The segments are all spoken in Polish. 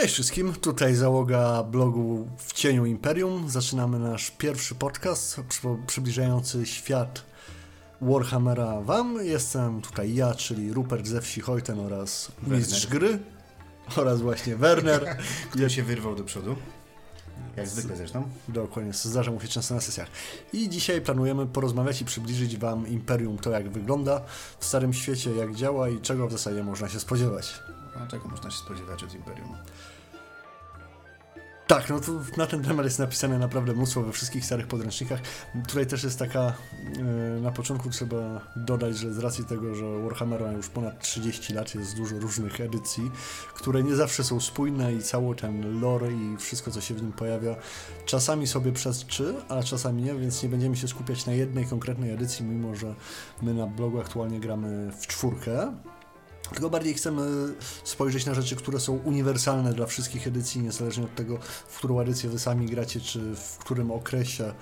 Cześć wszystkim, tutaj załoga blogu W Cieniu Imperium. Zaczynamy nasz pierwszy podcast przybliżający świat Warhammera Wam. Jestem tutaj ja, czyli Rupert ze wsi Hojten oraz Werner. mistrz gry oraz właśnie Werner. Który się wyrwał do przodu. Jak zwykle zresztą. Dokładnie, zdarza mu się często na sesjach. I dzisiaj planujemy porozmawiać i przybliżyć Wam Imperium, to jak wygląda w Starym Świecie, jak działa i czego w zasadzie można się spodziewać. A czego można się spodziewać od Imperium? Tak, no to na ten temat jest napisane naprawdę mnóstwo we wszystkich starych podręcznikach. Tutaj też jest taka, e, na początku trzeba dodać, że z racji tego, że Warhammer ma już ponad 30 lat, jest dużo różnych edycji, które nie zawsze są spójne i cały ten lore i wszystko, co się w nim pojawia, czasami sobie przeczy, a czasami nie, więc nie będziemy się skupiać na jednej konkretnej edycji, mimo że my na blogu aktualnie gramy w czwórkę. Tylko bardziej chcemy spojrzeć na rzeczy, które są uniwersalne dla wszystkich edycji, niezależnie od tego, w którą edycję wy sami gracie, czy w którym okresie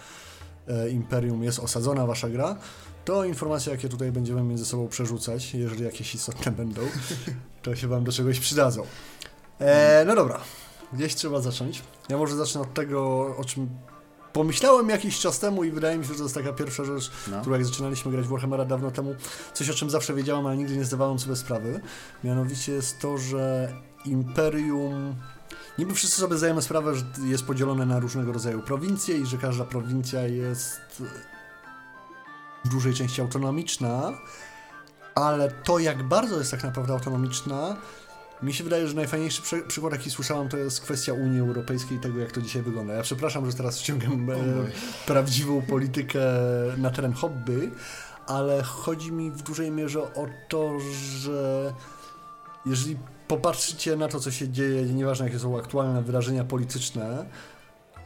e, Imperium jest osadzona wasza gra. To informacje, jakie tutaj będziemy między sobą przerzucać, jeżeli jakieś istotne będą, to się wam do czegoś przydadzą. E, no dobra, gdzieś trzeba zacząć. Ja może zacznę od tego, o czym pomyślałem jakiś czas temu i wydaje mi się, że to jest taka pierwsza rzecz, no. którą jak zaczynaliśmy grać w Warhammera dawno temu, coś o czym zawsze wiedziałem, ale nigdy nie zdawałem sobie sprawy. Mianowicie jest to, że Imperium... Niby wszyscy sobie zdajemy sprawę, że jest podzielone na różnego rodzaju prowincje i że każda prowincja jest w dużej części autonomiczna, ale to jak bardzo jest tak naprawdę autonomiczna, mi się wydaje, że najfajniejszy przy, przykład, jaki słyszałam, to jest kwestia Unii Europejskiej i tego, jak to dzisiaj wygląda. Ja przepraszam, że teraz wciągam e, prawdziwą politykę na teren hobby, ale chodzi mi w dużej mierze o to, że jeżeli popatrzycie na to, co się dzieje, nieważne jakie są aktualne wydarzenia polityczne,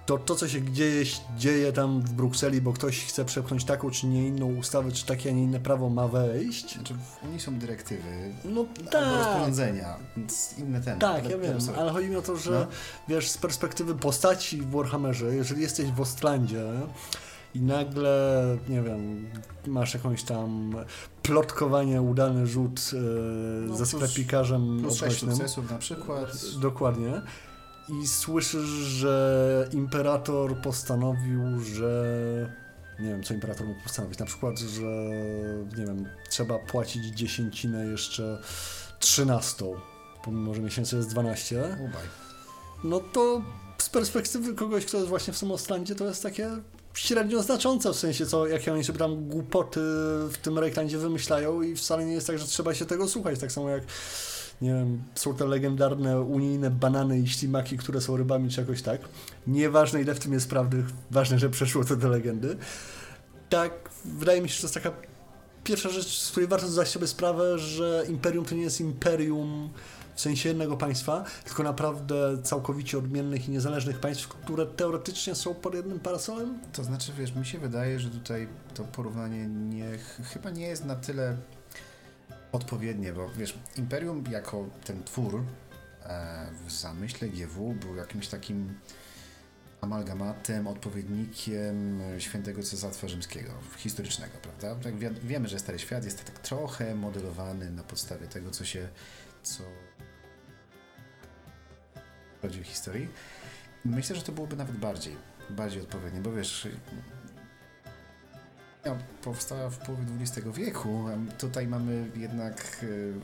to to, co się dzieje, dzieje tam w Brukseli, bo ktoś chce przepchnąć taką czy nie inną ustawę, czy takie, a nie inne prawo ma wejść. Znaczy Unii są dyrektywy, no tak. rozporządzenia, więc inne ten. Tak, ja wiem, ale chodzi mi o to, że no. wiesz, z perspektywy postaci w Warhammerze, jeżeli jesteś w Ostlandzie i nagle, nie wiem, masz jakąś tam plotkowanie, udany rzut e, no, ze sklepikarzem plus, plus sukcesów na przykład. Dokładnie i słyszysz, że imperator postanowił, że nie wiem, co imperator mógł postanowić. Na przykład, że nie wiem, trzeba płacić dziesięcinę jeszcze trzynastą, pomimo, że miesięcy jest 12. No to z perspektywy kogoś, kto jest właśnie w Samostrandzie, to jest takie średnio znaczące w sensie, co, jakie oni sobie tam głupoty w tym Rejklandzie wymyślają i wcale nie jest tak, że trzeba się tego słuchać. Tak samo jak nie wiem, są to legendarne unijne banany i ślimaki, które są rybami czy jakoś tak. Nieważne ile w tym jest prawdy, ważne, że przeszło to do legendy. Tak, wydaje mi się, że to jest taka pierwsza rzecz, z której warto zdać sobie sprawę, że imperium to nie jest imperium w sensie jednego państwa, tylko naprawdę całkowicie odmiennych i niezależnych państw, które teoretycznie są pod jednym parasolem? To znaczy, wiesz, mi się wydaje, że tutaj to porównanie nie, chyba nie jest na tyle odpowiednie, bo wiesz, Imperium jako ten twór e, w zamyśle GW był jakimś takim amalgamatem, odpowiednikiem świętego Cesarstwa Rzymskiego, historycznego, prawda? Tak wi wiemy, że Stary Świat jest tak trochę modelowany na podstawie tego, co się, co w historii. Myślę, że to byłoby nawet bardziej, bardziej odpowiednie, bo wiesz, powstała w połowie XX wieku. Tutaj mamy jednak y,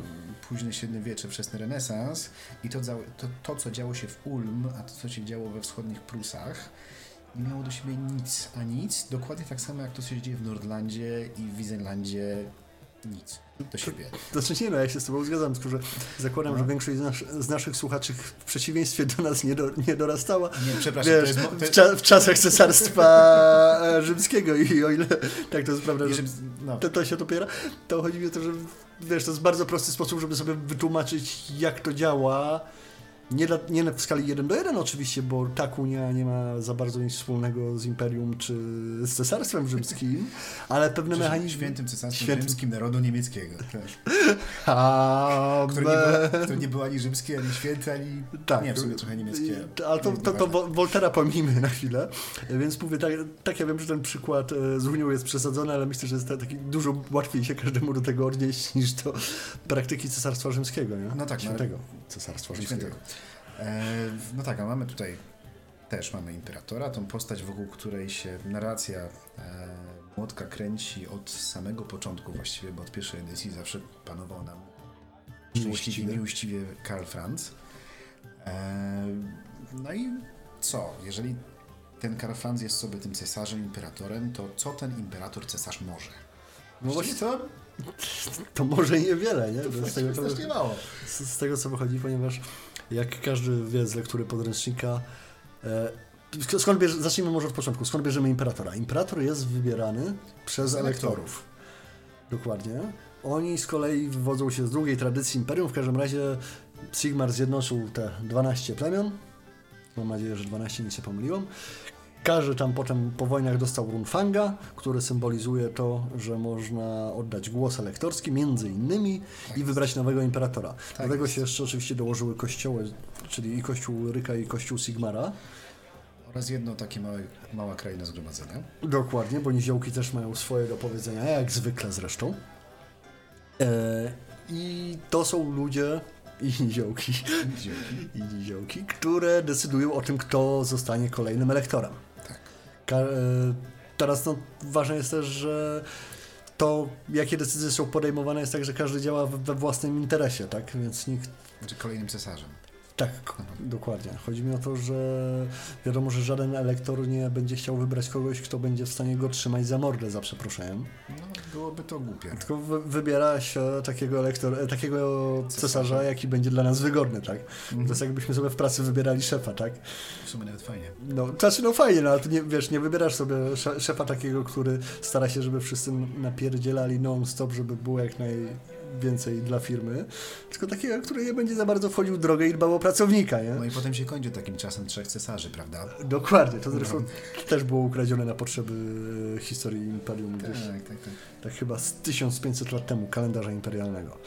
późne średniowiecze, wczesny renesans i to, to, to, co działo się w Ulm, a to, co się działo we wschodnich Prusach, nie miało do siebie nic, a nic. Dokładnie tak samo, jak to, co się dzieje w Nordlandzie i w Wisenlandzie, nic do siebie. To, znaczy nie no, ja się z Tobą zgadzam, tylko że zakładam, no. że większość z, nas, z, naszych słuchaczy w przeciwieństwie do nas nie, do, nie dorastała. Nie, przepraszam. Wiesz, to jest, to... W, cza, w, czasach Cesarstwa e, Rzymskiego i o ile tak to jest prawda, że no. to, to się dopiera, to chodzi mi o to, że wiesz, to jest bardzo prosty sposób, żeby sobie wytłumaczyć, jak to działa nie, dla, nie w skali 1 do 1 oczywiście, bo ta Unia nie ma za bardzo nic wspólnego z Imperium czy z Cesarstwem Rzymskim, ale pewne mechanizmy... Świętym Cesarstwem Świętym... Rzymskim Narodu Niemieckiego. A, które, nie było, które nie było ani rzymskie, ani święte, ani... Tak, nie, w sumie trochę niemieckie. Ale to, to, to, to Woltera pomijmy na chwilę, więc mówię, tak, tak ja wiem, że ten przykład e, z Unią jest przesadzony, ale myślę, że jest taki dużo łatwiej się każdemu do tego odnieść niż do praktyki Cesarstwa Rzymskiego, nie? No tak. Świętego no, Cesarstwa Rzymskiego. E, no tak, a mamy tutaj też mamy imperatora, tą postać, wokół której się narracja e, młotka kręci od samego początku właściwie, bo od pierwszej edycji zawsze panował nam miłościwie Karl Franz. E, no i co? Jeżeli ten Karl Franz jest sobie tym cesarzem, imperatorem, to co ten imperator cesarz może? No właśnie to, to może niewiele, nie? to z, tego, to, mało. z, z tego co wychodzi, ponieważ jak każdy wie z lektury podręcznika, e, sk- skąd bierze, zacznijmy może od początku, skąd bierzemy imperatora? Imperator jest wybierany przez elektorów. Dokładnie. Oni z kolei wywodzą się z drugiej tradycji imperium. W każdym razie Sigmar zjednoczył te 12 plemion. Mam nadzieję, że 12 nie się pomyliłem. Każdy tam potem po wojnach dostał runfanga, który symbolizuje to, że można oddać głos elektorski między innymi i wybrać nowego imperatora. Do tego jest. się jeszcze oczywiście dołożyły kościoły, czyli i kościół Ryka i kościół Sigmara. Oraz jedno takie małe, mała kraina zgromadzenia. Dokładnie, bo niziołki też mają swoje do powiedzenia, jak zwykle zresztą. E, I to są ludzie i niziołki, i niziołki, które decydują o tym, kto zostanie kolejnym elektorem. E, teraz no, ważne jest też, że to, jakie decyzje są podejmowane, jest tak, że każdy działa we własnym interesie, tak? Więc nikt Znaczy kolejnym cesarzem. Tak, dokładnie. Chodzi mi o to, że wiadomo, że żaden elektor nie będzie chciał wybrać kogoś, kto będzie w stanie go trzymać za mordę, za przeproszeniem. No, byłoby to głupie. Tylko wy, wybiera się takiego elektor, e, takiego cesarza, jaki będzie dla nas wygodny, tak? To jest jakbyśmy sobie w pracy wybierali szefa, tak? W sumie nawet fajnie. No, znaczy no fajnie, no ale ty nie, wiesz, nie wybierasz sobie sze- szefa takiego, który stara się, żeby wszyscy napierdzielali non-stop, żeby było jak najwięcej dla firmy, tylko takiego, który nie będzie za bardzo wchodził w drogę i dbał o pracownika, nie? No i potem się kończy takim czasem trzech cesarzy, prawda? Dokładnie, to zresztą też było ukradzione na potrzeby e, historii Imperium gdzieś, Tak, tak, tak. tak chyba z 1500 lat temu, kalendarza imperialnego.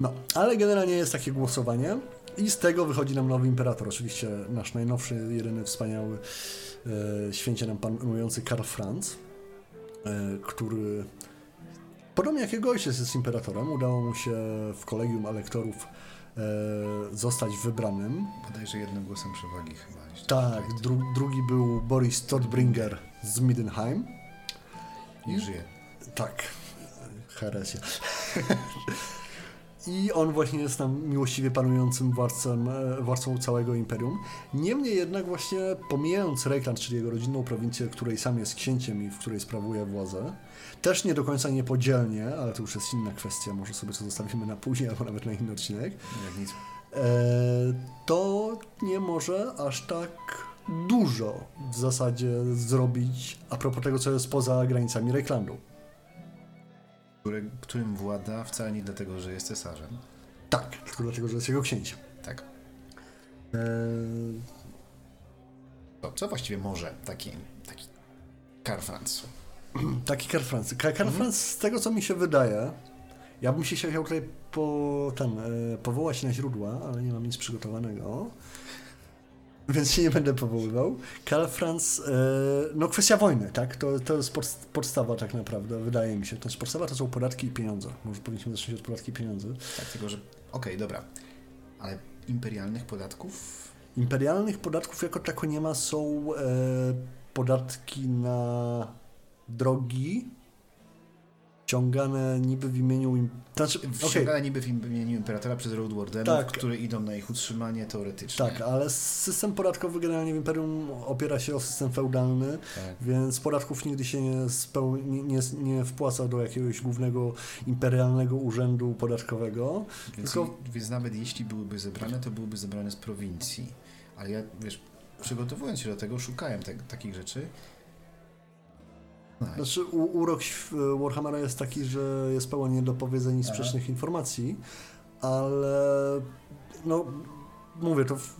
No, ale generalnie jest takie głosowanie i z tego wychodzi nam nowy imperator, oczywiście nasz najnowszy, jedyny wspaniały, e, święcie nam panujący Karl Franz, e, który podobnie jak jego ojciec jest imperatorem, udało mu się w kolegium elektorów e, zostać wybranym. Bodajże jednym głosem przewagi chyba. Tak, dru, drugi był Boris Todbringer z Middenheim. Nie żyje. Tak, heresja. I on właśnie jest tam miłościwie panującym władcą, e, władcą całego imperium. Niemniej jednak właśnie pomijając Reikland, czyli jego rodzinną prowincję, której sam jest księciem i w której sprawuje władzę, też nie do końca niepodzielnie, ale to już jest inna kwestia, może sobie to zostawimy na później albo nawet na inny odcinek, Jak nic. e, to nie może aż tak dużo w zasadzie zrobić a propos tego, co jest poza granicami Reiklandu. Który, którym włada wcale nie dlatego, że jest cesarzem. Tak, tylko dlatego, że jest jego księciem. Tak. Eee, To, co właściwie może taki, taki Karl Franz? taki Karl Franz. Ka- Karl Franz, z tego co mi się wydaje, ja bym się chciał tutaj po, ten, e, powołać na źródła, ale nie mam nic przygotowanego, więc się nie będę powoływał. Karl Franz, e, no kwestia wojny, tak? To, to jest podst- podstawa tak naprawdę, wydaje mi się. To jest podstawa to są podatki i pieniądze. Może powinniśmy zacząć od podatki i pieniądze. Tak, tylko że. Okej, dobra. Ale imperialnych podatków. Imperialnych podatków jako tako nie ma, są e, podatki na drogi ściągane niby w imieniu... Im... Znaczy, okej, Wciągane niby w imieniu imperatora przez Road Wardenów, Tak. które idą na ich utrzymanie teoretycznie. tak, ale system podatkowy generalnie w Imperium opiera się o system feudalny, Tak. więc podatków nigdy się nie, speł... nie, nie, wpłaca do jakiegoś głównego imperialnego urzędu podatkowego. Więc, Tylko- więc nawet jeśli byłyby zebrane, to byłyby zebrane z prowincji. Ale ja, wiesz, przygotowując się do tego, szukałem te, takich rzeczy. No, Znaczy, u, urok św- Warhammera jest taki, że jest pełen niedopowiedzeń i sprzecznych informacji, ale no, mówię, to w,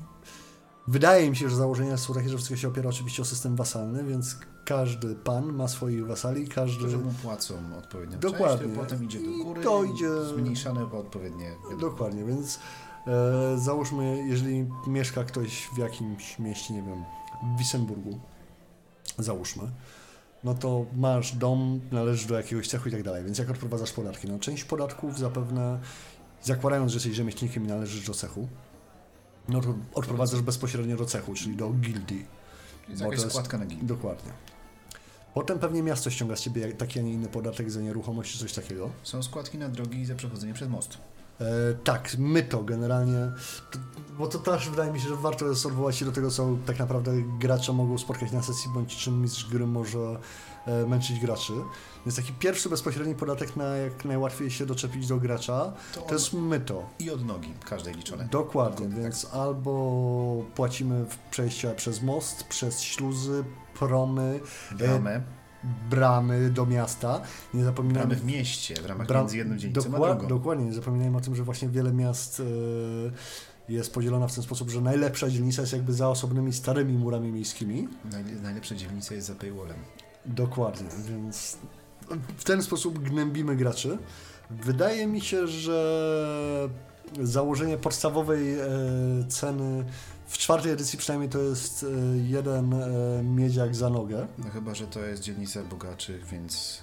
wydaje mi się, że założenia są takie, że wszystko się opiera oczywiście o system wasalny, więc każdy pan ma swoich wasali, każdy... którzy mu płacą odpowiednią Dokładnie. część, to potem idzie do I góry to i idzie- zmniejszane o odpowiednie... Dokładnie, więc e, załóżmy, jeżeli mieszka ktoś w jakimś mieście, nie wiem, w Wissenburgu, załóżmy, no to masz dom, należy do jakiegoś cechu i tak dalej, więc jak odprowadzasz podatki? No część podatków zapewne, zakładając, że jesteś rzemieślnikiem i należysz do cechu, No to odprowadzasz bezpośrednio do cechu, czyli do gildii. Jest Bo to jest- składka na gildii. Dokładnie. Potem pewnie miasto ściąga z ciebie taki, a nie inny podatek za nieruchomość czy coś takiego. Są składki na drogi za przechodzenie przez most. E, tak, my to generalnie, bo to też wydaje mi się, że warto jest odwołać się do tego, co tak naprawdę gracze mogą spotkać na sesji, bądź czym mistrz gry może e, męczyć graczy. Więc taki pierwszy bezpośredni podatek na jak najłatwiej się doczepić do gracza, To, to jest myto. I od nogi każdej liczone. Dokładnie, Tak. więc albo płacimy w przejścia przez most, przez śluzy, promy, Bramę, bramy do miasta. Nie zapominamy bramy w mieście, w ramach Bram- między jedną dzielnicą a Dokład, drugą. dokładnie, nie zapominajmy o tym, że właśnie wiele miast e, jest podzielona w ten sposób, że najlepsza dzielnica jest jakby za osobnymi starymi murami miejskimi. Najle- najlepsza dzielnica jest za paywallem. Dokładnie, więc w ten sposób gnębimy graczy. Wydaje mi się, że założenie podstawowej e, ceny w czwartej edycji przynajmniej to jest e, jeden e, miedziak za nogę. No chyba, że to jest dzielnica bogaczych, więc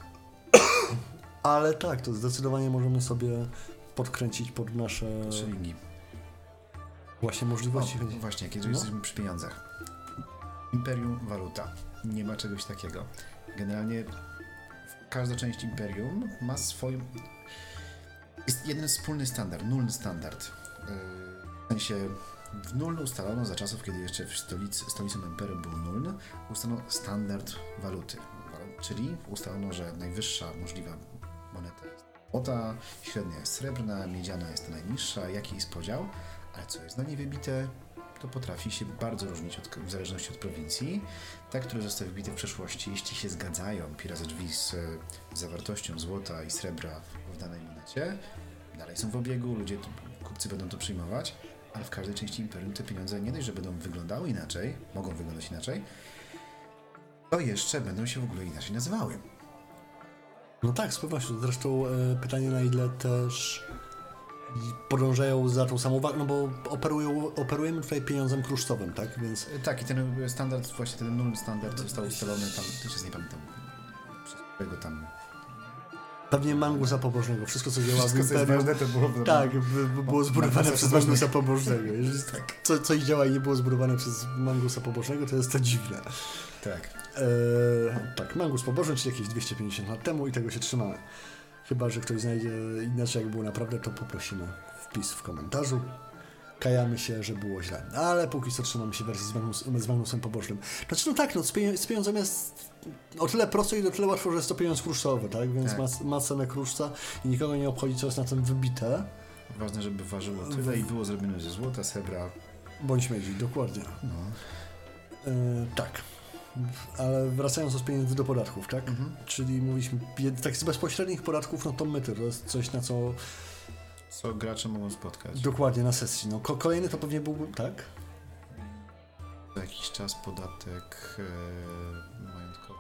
Ale tak, to zdecydowanie możemy sobie podkręcić pod nasze szylingi. właśnie możliwości. O, właśnie, kiedy No. jesteśmy przy pieniądzach. Imperium waluta. Nie ma czegoś takiego. Generalnie każda część imperium ma swój. Jest jeden wspólny standard, nulny standard. Yy, W sensie w nul ustalono za czasów, kiedy jeszcze w stolicy, stolicą imperium był nul, ustalono standard waluty. Czyli ustalono, że najwyższa możliwa moneta jest złota, średnia jest srebrna, miedziana jest najniższa, jaki jest podział, ale co jest na niej wybite, to potrafi się bardzo różnić od, w zależności od prowincji. Te, które zostały wybite w przeszłości, jeśli się zgadzają pi razy drzwi z e, zawartością złota i srebra w danej monecie, dalej są w obiegu, ludzie, kupcy będą to przyjmować, ale w każdej części imperium te pieniądze nie dość, że będą wyglądały inaczej, mogą wyglądać inaczej, to jeszcze będą się w ogóle inaczej nazywały. No tak, z pewnością. Zresztą e, pytanie na ile też podążają za tą samą wagą, no bo operują, operujemy tutaj pieniądzem kruszcowym, tak? Więc E, Tak, i ten standard, właśnie ten nulny standard został ustalony tam, też nie pamiętam, przez którego tam... pewnie mangusa pobożnego. Wszystko, co działa w Wszystko, co jest imperium. ważne, to było... w- Tak, by, by było zbudowane przez mangusa pobożnego. Jeżeli Tak. co, coś działa i nie było zbudowane przez mangusa pobożnego, to jest to dziwne. Tak. E, tak, mangus pobożny, czyli jakieś 250 lat temu i tego się trzymamy. Chyba, że ktoś znajdzie inaczej, jak było naprawdę, to poprosimy wpis w komentarzu. Kajamy się, że było źle. Ale póki co trzymamy się wersji z, Magnus, z Magnusem pobożnym. Znaczy, no tak, no, z, pieniądzem jest o tyle prosto i o tyle łatwo, że jest to pieniądz kruszcowy, tak? Więc Tak. Ma, ma cenę kruszca i nikogo nie obchodzi, co jest na tym wybite. Ważne, żeby ważyło tyle i było zrobione ze złota, srebra. Bądź miedzi, dokładnie. No. E, tak. Ale wracając do pieniędzy do podatków, tak? Mhm. Czyli mówiliśmy, tak z bezpośrednich podatków, no to myty, to jest coś, na co Co gracze mogą spotkać. dokładnie na sesji. No ko- kolejny to pewnie byłby, tak? Za jakiś czas podatek e, majątkowy.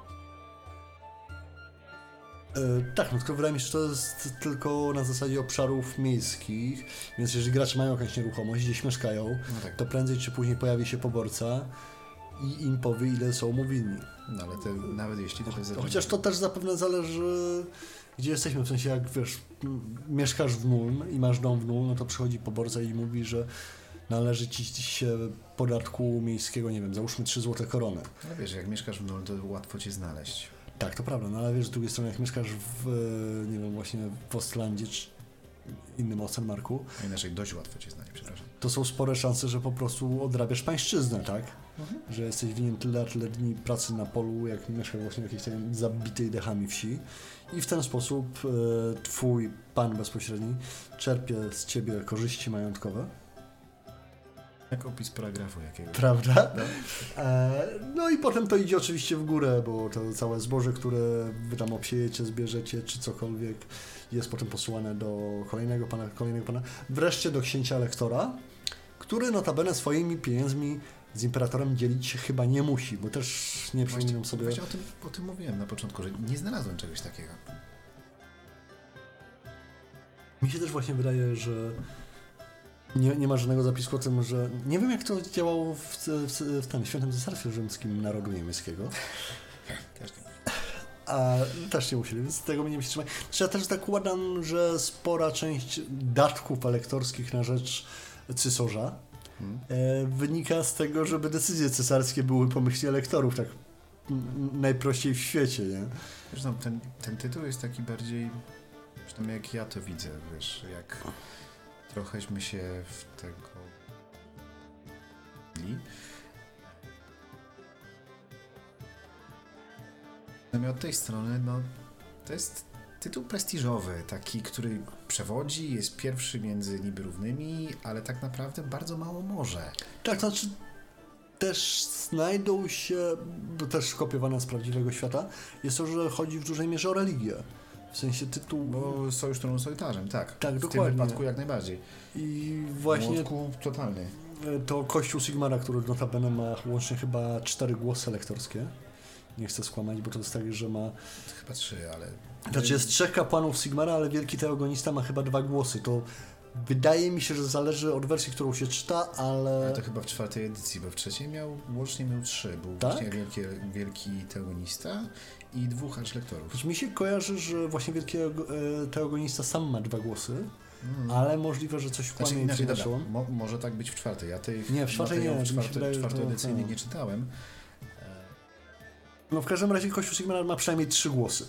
E, tak, no tylko wydaje mi się, że to jest tylko na zasadzie obszarów miejskich, więc jeżeli gracze mają jakąś nieruchomość, gdzieś mieszkają, No tak, to prędzej czy później pojawi się poborca i im powie, ile są mu winni. no ale te, nawet jeśli to jest... Chociaż to też zapewne zależy, gdzie jesteśmy. W sensie, jak wiesz, mieszkasz w Nuln i masz dom w Nuln, no to przychodzi poborca i mówi, że należy ci się podatku miejskiego, nie wiem, załóżmy 3 złote korony. No wiesz, jak mieszkasz w Nul, to łatwo cię znaleźć. Tak, to prawda, no ale wiesz, z drugiej strony, jak mieszkasz w, e, nie wiem, właśnie w Ostlandzie czy innym Ostermarku, A inaczej dość łatwo cię znaleźć, przepraszam. To są spore szanse, że po prostu odrabiasz pańszczyznę, tak? Że jesteś winien tyle, tyle dni pracy na polu, jak mieszkasz właśnie w jakiejś tam zabitej dechami wsi i w ten sposób e, twój pan bezpośredni czerpie z ciebie korzyści majątkowe, Jak opis paragrafu jakiegoś. prawda? No. E, no i potem to idzie oczywiście w górę, bo to całe zboże, które wy tam obsiejecie, zbierzecie, czy cokolwiek, jest potem posyłane do kolejnego pana, kolejnego pana, wreszcie do księcia lektora, który notabene swoimi pieniędzmi z imperatorem dzielić się chyba nie musi, bo też nie przypominam sobie... Właśnie o tym, o tym mówiłem na początku, że nie znalazłem czegoś takiego. Mi się też właśnie wydaje, że nie, nie ma żadnego zapisku o tym, że... Nie wiem, jak to działało w, w, w tym Świętym Cesarstwie Rzymskim Narodu Niemieckiego. Też nie. A też nie musieli, więc tego mnie nie trzymać. Czy ja też zakładam, że spora część datków elektorskich na rzecz cysarza Hmm. e, wynika z tego, żeby decyzje cesarskie były po myśli elektorów, tak najprościej w świecie, nie? Zresztą ten, ten tytuł jest taki bardziej, przynajmniej jak ja to widzę, wiesz, jak trochęśmy się w tego... Natomiast od tej strony, no, to jest tytuł prestiżowy, taki, który przewodzi, jest pierwszy między niby równymi, ale tak naprawdę bardzo mało może. Tak, to znaczy też znajdą się, bo też kopiowane z prawdziwego świata, jest to, że chodzi w dużej mierze o religię. W sensie tytuł... Bo Sojusz Tronu Solitarzem, tak. Tak, w dokładnie. tym wypadku jak najbardziej. I właśnie Młotku totalny. to Kościół Sigmara, który notabene ma łącznie chyba cztery głosy elektorskie. Nie chcę skłamać, bo to jest tak, że ma... Chyba trzy, ale... Znaczy jest trzech kapłanów Sigmara, ale Wielki Teogonista ma chyba dwa głosy. To wydaje mi się, że zależy od wersji, którą się czyta, ale... Ale to chyba w czwartej edycji, bo w trzeciej miał, łącznie miał trzy. Był Tak? właśnie wielki, wielki teogonista i dwóch archlektorów. Mi się kojarzy, że właśnie Wielki e, Teogonista sam ma dwa głosy, ale możliwe, że coś Znaczy, kłamie i inaczej, dobra, mo, może tak być w czwartej. Ja tych Nie, w czwartej nie, materiałów mi się czwarte, wydaje, że to- czwartoedycyjnych tak. nie czytałem. No w każdym razie Kościół Sigmara ma przynajmniej trzy głosy.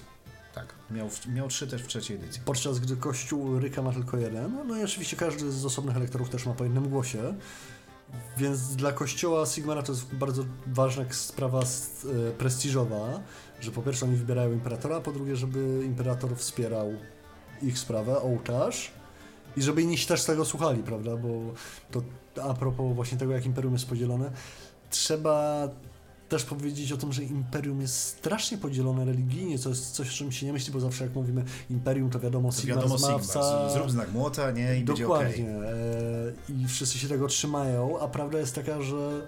Tak, miał, miał trzy też w trzeciej edycji. Podczas gdy Kościół Ryka ma tylko jeden. No i oczywiście każdy z osobnych elektorów też ma po jednym głosie. Więc dla Kościoła Sigmara to jest bardzo ważna sprawa e, prestiżowa, że po pierwsze oni wybierają imperatora, a po drugie, żeby imperator wspierał ich sprawę, ołtarz i żeby inni się też tego słuchali, prawda? Bo to a propos właśnie tego, jak imperium jest podzielone, trzeba też powiedzieć o tym, że imperium jest strasznie podzielone religijnie, co jest coś, o czym się nie myśli, bo zawsze jak mówimy imperium, to wiadomo, To Sigmar, wiadomo, zmawca, zrób znak młota, nie? I. Dokładnie. e, I wszyscy się tego trzymają, a prawda jest taka, że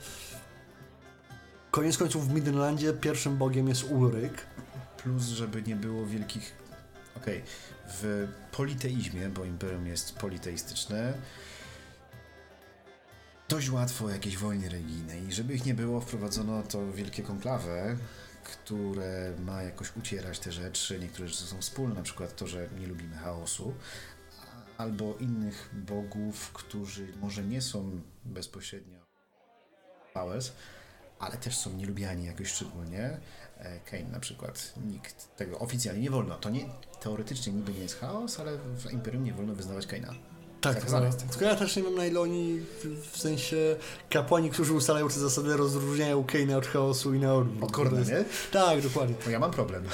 koniec końców w Midlandzie pierwszym bogiem jest Ulryk. Plus, żeby nie było wielkich... Okej, w politeizmie, bo imperium jest politeistyczne, dość łatwo o jakiejś wojnie religijnej. I żeby ich nie było, wprowadzono to wielkie konklawę, które ma jakoś ucierać te rzeczy. Niektóre rzeczy są wspólne, na przykład to, że nie lubimy chaosu, albo innych bogów, którzy może nie są bezpośrednio powers, ale też są nielubiani jakoś szczególnie. E, Kane na przykład. Nikt tego oficjalnie nie wolno. To nie, teoretycznie niby nie jest chaos, ale w Imperium nie wolno wyznawać Kaina. Tak, Zakazane no, tylko ja też nie wiem na ile oni, w- sensie kapłani, którzy ustalają te zasady, rozróżniają Kane'a od chaosu i na odwrót. To jest- nie? Tak, dokładnie. No ja mam problem.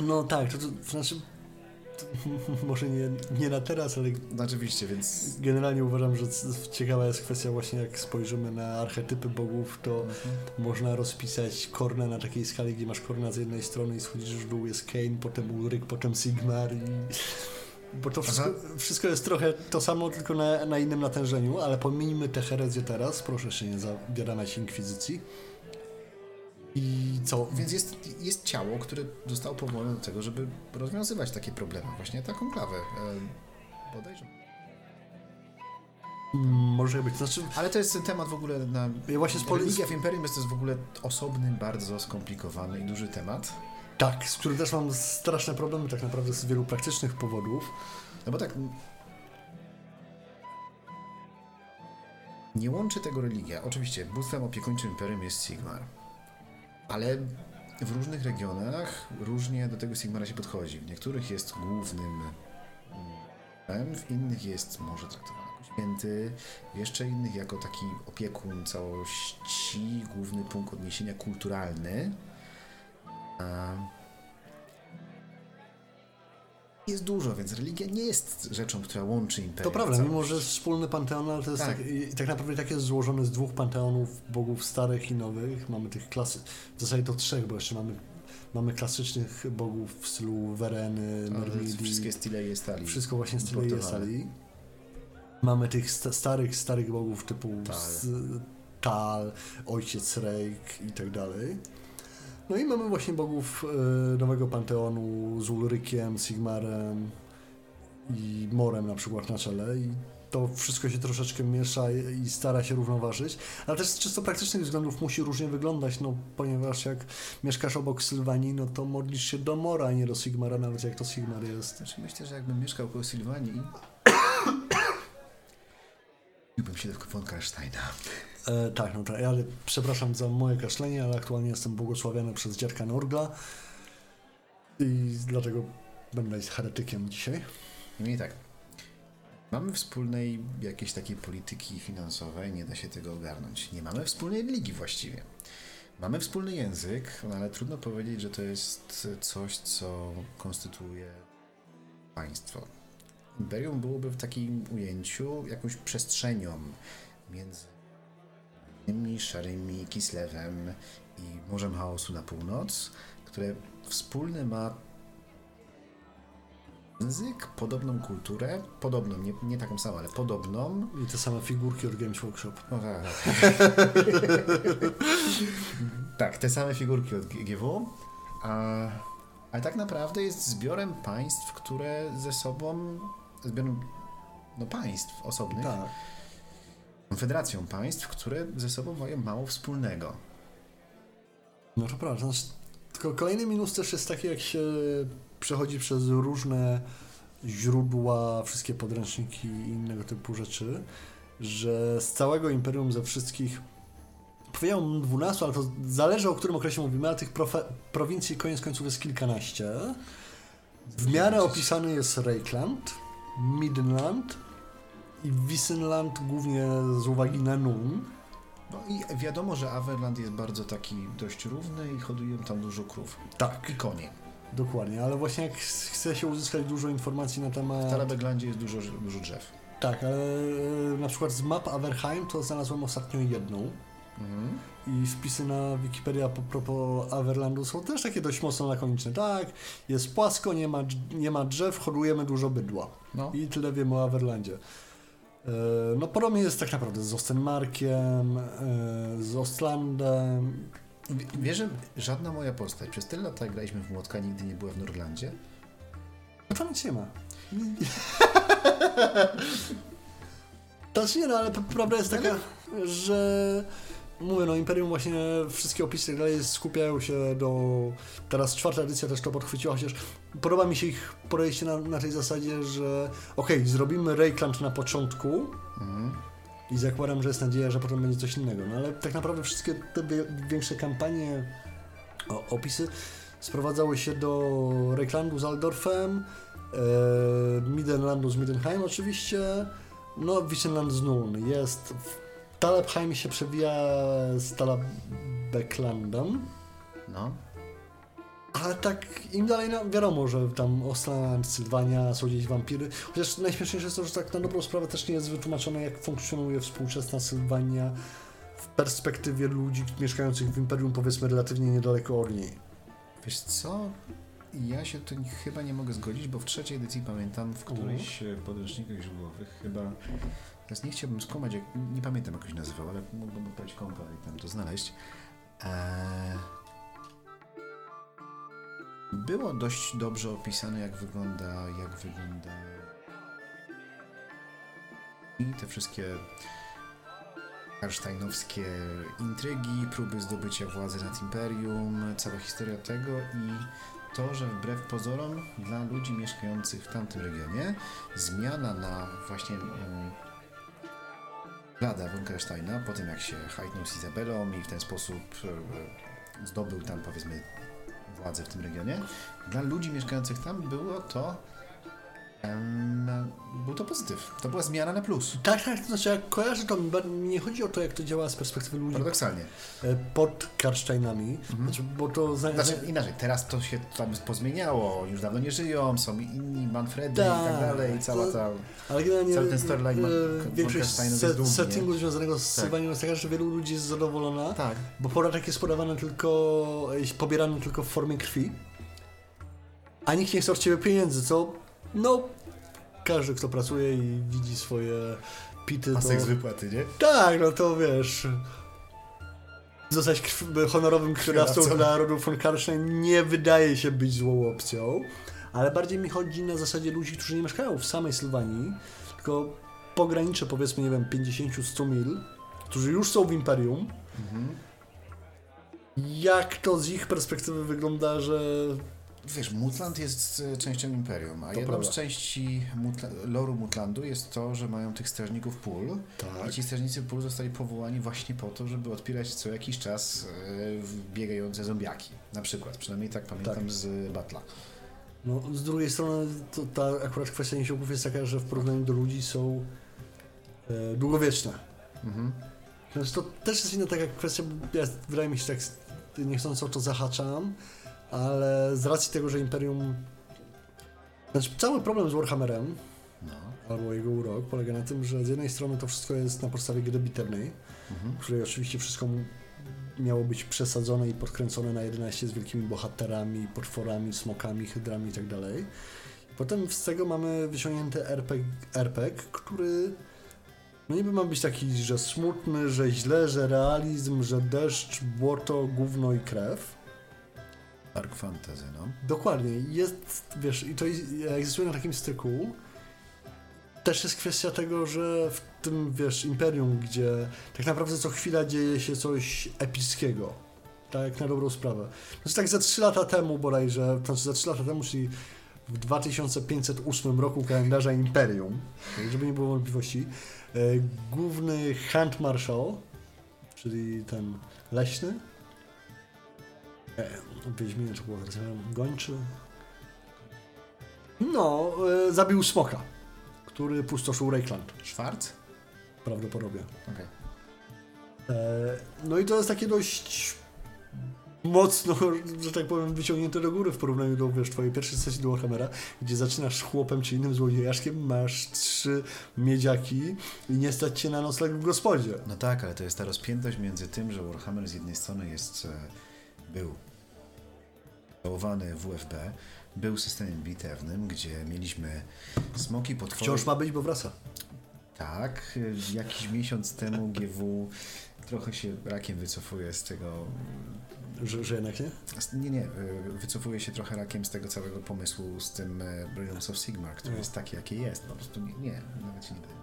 No tak, to, to znaczy, to, może nie, nie na teraz, ale No oczywiście, więc... generalnie uważam, że ciekawa jest kwestia właśnie jak spojrzymy na archetypy bogów, to można rozpisać Korna na takiej skali, gdzie masz Korna z jednej strony i schodzisz w dół, jest Kane, potem Ulryk, potem Sigmar i... Bo to wszystko, wszystko jest trochę to samo, tylko na, na innym natężeniu, ale pomijmy tę herezję teraz, proszę się nie zabierać inkwizycji. I co? Więc jest, jest ciało, które zostało powołane do tego, żeby rozwiązywać takie problemy. Właśnie taką klawę. E, bodajże. Mm, Może być, znaczy... Ale to jest temat w ogóle na... Ja właśnie z Religia w Imperium jest to jest w ogóle osobny, bardzo skomplikowany i duży temat. Tak, z którym też mam straszne problemy tak naprawdę z wielu praktycznych powodów. No bo tak. Nie łączy tego religia. Oczywiście, bóstwem opiekuńczym imperium jest Sigmar. Ale w różnych regionach różnie do tego Sigmara się podchodzi. W niektórych jest głównym mm, w innych jest może traktowany jako święty, jeszcze innych jako taki opiekun całości, główny punkt odniesienia kulturalny. A jest dużo, więc religia nie jest rzeczą, która łączy imperium. To prawda, mimo że jest wspólny panteon, ale to jest Tak. tak, i, tak naprawdę tak jest złożony z dwóch panteonów bogów starych i nowych. Mamy tych klasy, w zasadzie to trzech, bo jeszcze mamy, mamy klasycznych bogów w stylu Wereny, Myrmidii, Wszystkie stile jest stali. wszystko właśnie stylu importowane. Jesali. Mamy tych sta, starych, starych bogów typu Tal. Tal, Ojciec Rejk i tak dalej. No i mamy właśnie bogów e, nowego panteonu z Ulrykiem, Sigmarem i Morem na przykład na czele i to wszystko się troszeczkę miesza i stara się równoważyć, ale też z czysto praktycznych względów musi różnie wyglądać, no ponieważ jak mieszkasz obok Sylwanii, no to modlisz się do Mora, a nie do Sigmara, nawet jak to Sigmar jest. Znaczy myślę, że jakbym mieszkał koło Sylwanii i Bym się do von Karsteina. E, tak, no tak. Ja przepraszam za moje kaszlenie, ale aktualnie jestem błogosławiony przez dziadka Norgla i dlatego będę heretykiem dzisiaj. Niemniej tak. Mamy wspólnej jakiejś takiej polityki finansowej, nie da się tego ogarnąć. Nie mamy wspólnej ligi właściwie. Mamy wspólny język, no ale trudno powiedzieć, że to jest coś, co konstytuuje państwo. Imperium byłoby w takim ujęciu jakąś przestrzenią między szarymi Kislewem i Morzem Chaosu na północ, które wspólny ma język, podobną kulturę, podobną, nie, nie taką samą, ale podobną. I te same figurki od Games Workshop. No tak, tak, te same figurki od GW, a, ale tak naprawdę jest zbiorem państw, które ze sobą, zbiorem no, państw osobnych, Tak. Konfederacją państw, które ze sobą mają mało wspólnego. No to prawda. Znaczy, tylko kolejny minus też jest taki, jak się przechodzi przez różne źródła, wszystkie podręczniki i innego typu rzeczy, że z całego imperium, ze wszystkich, powiedziałbym 12, ale to zależy o którym okresie mówimy, ale tych prowincji koniec końców jest kilkanaście. W miarę opisany jest Reikland, Midland i Wissenland głównie z uwagi na Nun. No i wiadomo, że Averland jest bardzo taki dość równy i hodują tam dużo krów. Tak. I konie. Dokładnie, ale właśnie jak chce się uzyskać dużo informacji na W temat... Tarabeglandzie jest dużo, dużo drzew. Tak, ale e, na przykład z map Averheim to znalazłem ostatnio jedną Mhm. i wpisy na Wikipedia po propos Averlandu są też takie dość mocno lakoniczne. Tak, jest płasko, nie ma, nie ma drzew, hodujemy dużo bydła. No. I tyle wiemy o Averlandzie. E, No podobnie jest tak naprawdę z Ostenmarkiem, e, z Ostlandem. Wiesz, że żadna moja postać przez tyle lat, jak graliśmy w Młotka, nigdy nie była w Norlandzie? No tam nic nie ma. To nie, no ale prawda jest taka, że mówię, no Imperium właśnie wszystkie opisy tak dalej skupiają się do... Teraz czwarta edycja też to podchwyciła, chociaż podoba mi się ich podejście na, na tej zasadzie, że okej, zrobimy Reikland na początku Mhm. i zakładam, że jest nadzieja, że potem będzie coś innego, no ale tak naprawdę wszystkie te większe kampanie, o, opisy sprowadzały się do Reiklandu z Aldorfem, e, Midenlandu z Midenheim oczywiście, no Wissenland z Nun. Jest w Talabheim się przewija z Talabeklandem, No. ale tak im dalej, no wiadomo, że tam Ostland, Sylwania, są gdzieś wampiry, chociaż najśmieszniejsze jest to, że tak na dobrą sprawę też nie jest wytłumaczone, jak funkcjonuje współczesna Sylwania w perspektywie ludzi mieszkających w Imperium, powiedzmy relatywnie niedaleko od niej. Wiesz co? Ja się tu chyba nie mogę zgodzić, bo w trzeciej edycji pamiętam w którychś e, podręcznikach źródłowych chyba... Teraz nie chciałbym skłamać, jak, nie pamiętam jak się nazywał, ale mógłbym odpalić kompa i tam to znaleźć. Eee... Było dość dobrze opisane, jak wygląda, jak wygląda i te wszystkie karsztajnowskie intrygi, próby zdobycia władzy nad imperium, cała historia tego i to, że wbrew pozorom dla ludzi mieszkających w tamtym regionie zmiana na właśnie von Karsteina, po tym jak się hajtnął z Izabelą i w ten sposób e, zdobył tam powiedzmy władzę w tym regionie, dla ludzi mieszkających tam było to był to pozytyw. To była zmiana na plus. Tak, tak, to znaczy jak kojarzę to, nie chodzi o to, jak to działa z perspektywy ludzi Paradoksalnie. e, pod Karsztajnami, znaczy, bo to... Znaczy inaczej, teraz to się tam pozmieniało, już dawno nie żyją, są inni Manfredy i Tak, tak dalej, cała to- ta... Ale generalnie Cały ten storyline ma- e, większość set, settingu nie? związanego z Tak. Sylwanią jest taka, że wielu ludzi jest zadowolona, Tak. bo podatek jest podawany tylko, pobierany tylko w formie krwi, a nikt nie chce od ciebie pieniędzy, co no każdy, kto pracuje i widzi swoje pity, A to... seks wypłaty, nie? Tak, no to wiesz... Zostać krw... honorowym Krwiodawcą. dla rodu von Karstein nie wydaje się być złą opcją, ale bardziej mi chodzi na zasadzie ludzi, którzy nie mieszkają w samej Sylwanii, tylko pogranicze powiedzmy, nie wiem, 50-100 mil, którzy już są w Imperium. Mhm. Jak to z ich perspektywy wygląda, że wiesz, Mutland jest e, częścią Imperium, a To jedną prawda. z części Mutla loru Mutlandu jest to, że mają tych strażników pól. Tak. I ci strażnicy pól zostali powołani właśnie po to, żeby odpierać co jakiś czas e, biegające zombiaki. Na przykład, przynajmniej tak pamiętam Tak. z Batla. No, z drugiej strony to, ta akurat kwestia nisiołków jest taka, że w porównaniu do ludzi są e, długowieczne. Mhm. Znaczy to też jest inna taka kwestia, ja wydaje mi się tak niechcąco o to zahaczam, ale z racji tego, że Imperium... Znaczy cały problem z Warhammerem, No. albo jego urok, polega na tym, że z jednej strony to wszystko jest na podstawie gry bitewnej, Mhm. w której oczywiście wszystko miało być przesadzone i podkręcone na 11 z wielkimi bohaterami, potworami, smokami, hydrami i tak. Potem z tego mamy wyciągnięty RPG, RPG, który no niby ma być taki, że smutny, że źle, że realizm, że deszcz, błoto, gówno i krew. Dark Fantasy, no. Dokładnie. Jest, wiesz, i to egzystuje na takim styku. Też jest kwestia tego, że w tym, wiesz, imperium, gdzie tak naprawdę co chwila dzieje się coś epickiego. Tak, na dobrą sprawę. Znaczy tak za 3 lata temu bodajże, znaczy za 3 lata temu, czyli w 2508 roku kalendarza Imperium, tak, żeby nie było wątpliwości, e, główny Hand Marshal, czyli ten leśny, w Wiedźminie to było gończy, no, e, zabił smoka, który pustoszył Reikland, Schwarz? prawdopodobnie. Okej. E, No i to jest takie dość mocno, że tak powiem, wyciągnięte do góry w porównaniu do, wiesz, twojej pierwszej sesji do Warhammera, gdzie zaczynasz chłopem czy innym złodziejaszkiem, masz trzy miedziaki i nie stać cię na nocleg w gospodzie. No tak, ale to jest ta rozpiętość między tym, że Warhammer z jednej strony jest, e, był żałowany WFB, był systemem bitewnym, gdzie mieliśmy smoki, potwory. Wciąż ma być, bo wraca. Tak, jakiś miesiąc temu GW trochę się rakiem wycofuje z tego. Że, że jednak nie? Nie, nie, e, wycofuje się trochę rakiem z tego całego pomysłu z tym e, Realms of Sigmar, który No. jest taki, jakie jest. Po prostu nie, nie nawet się nie będę.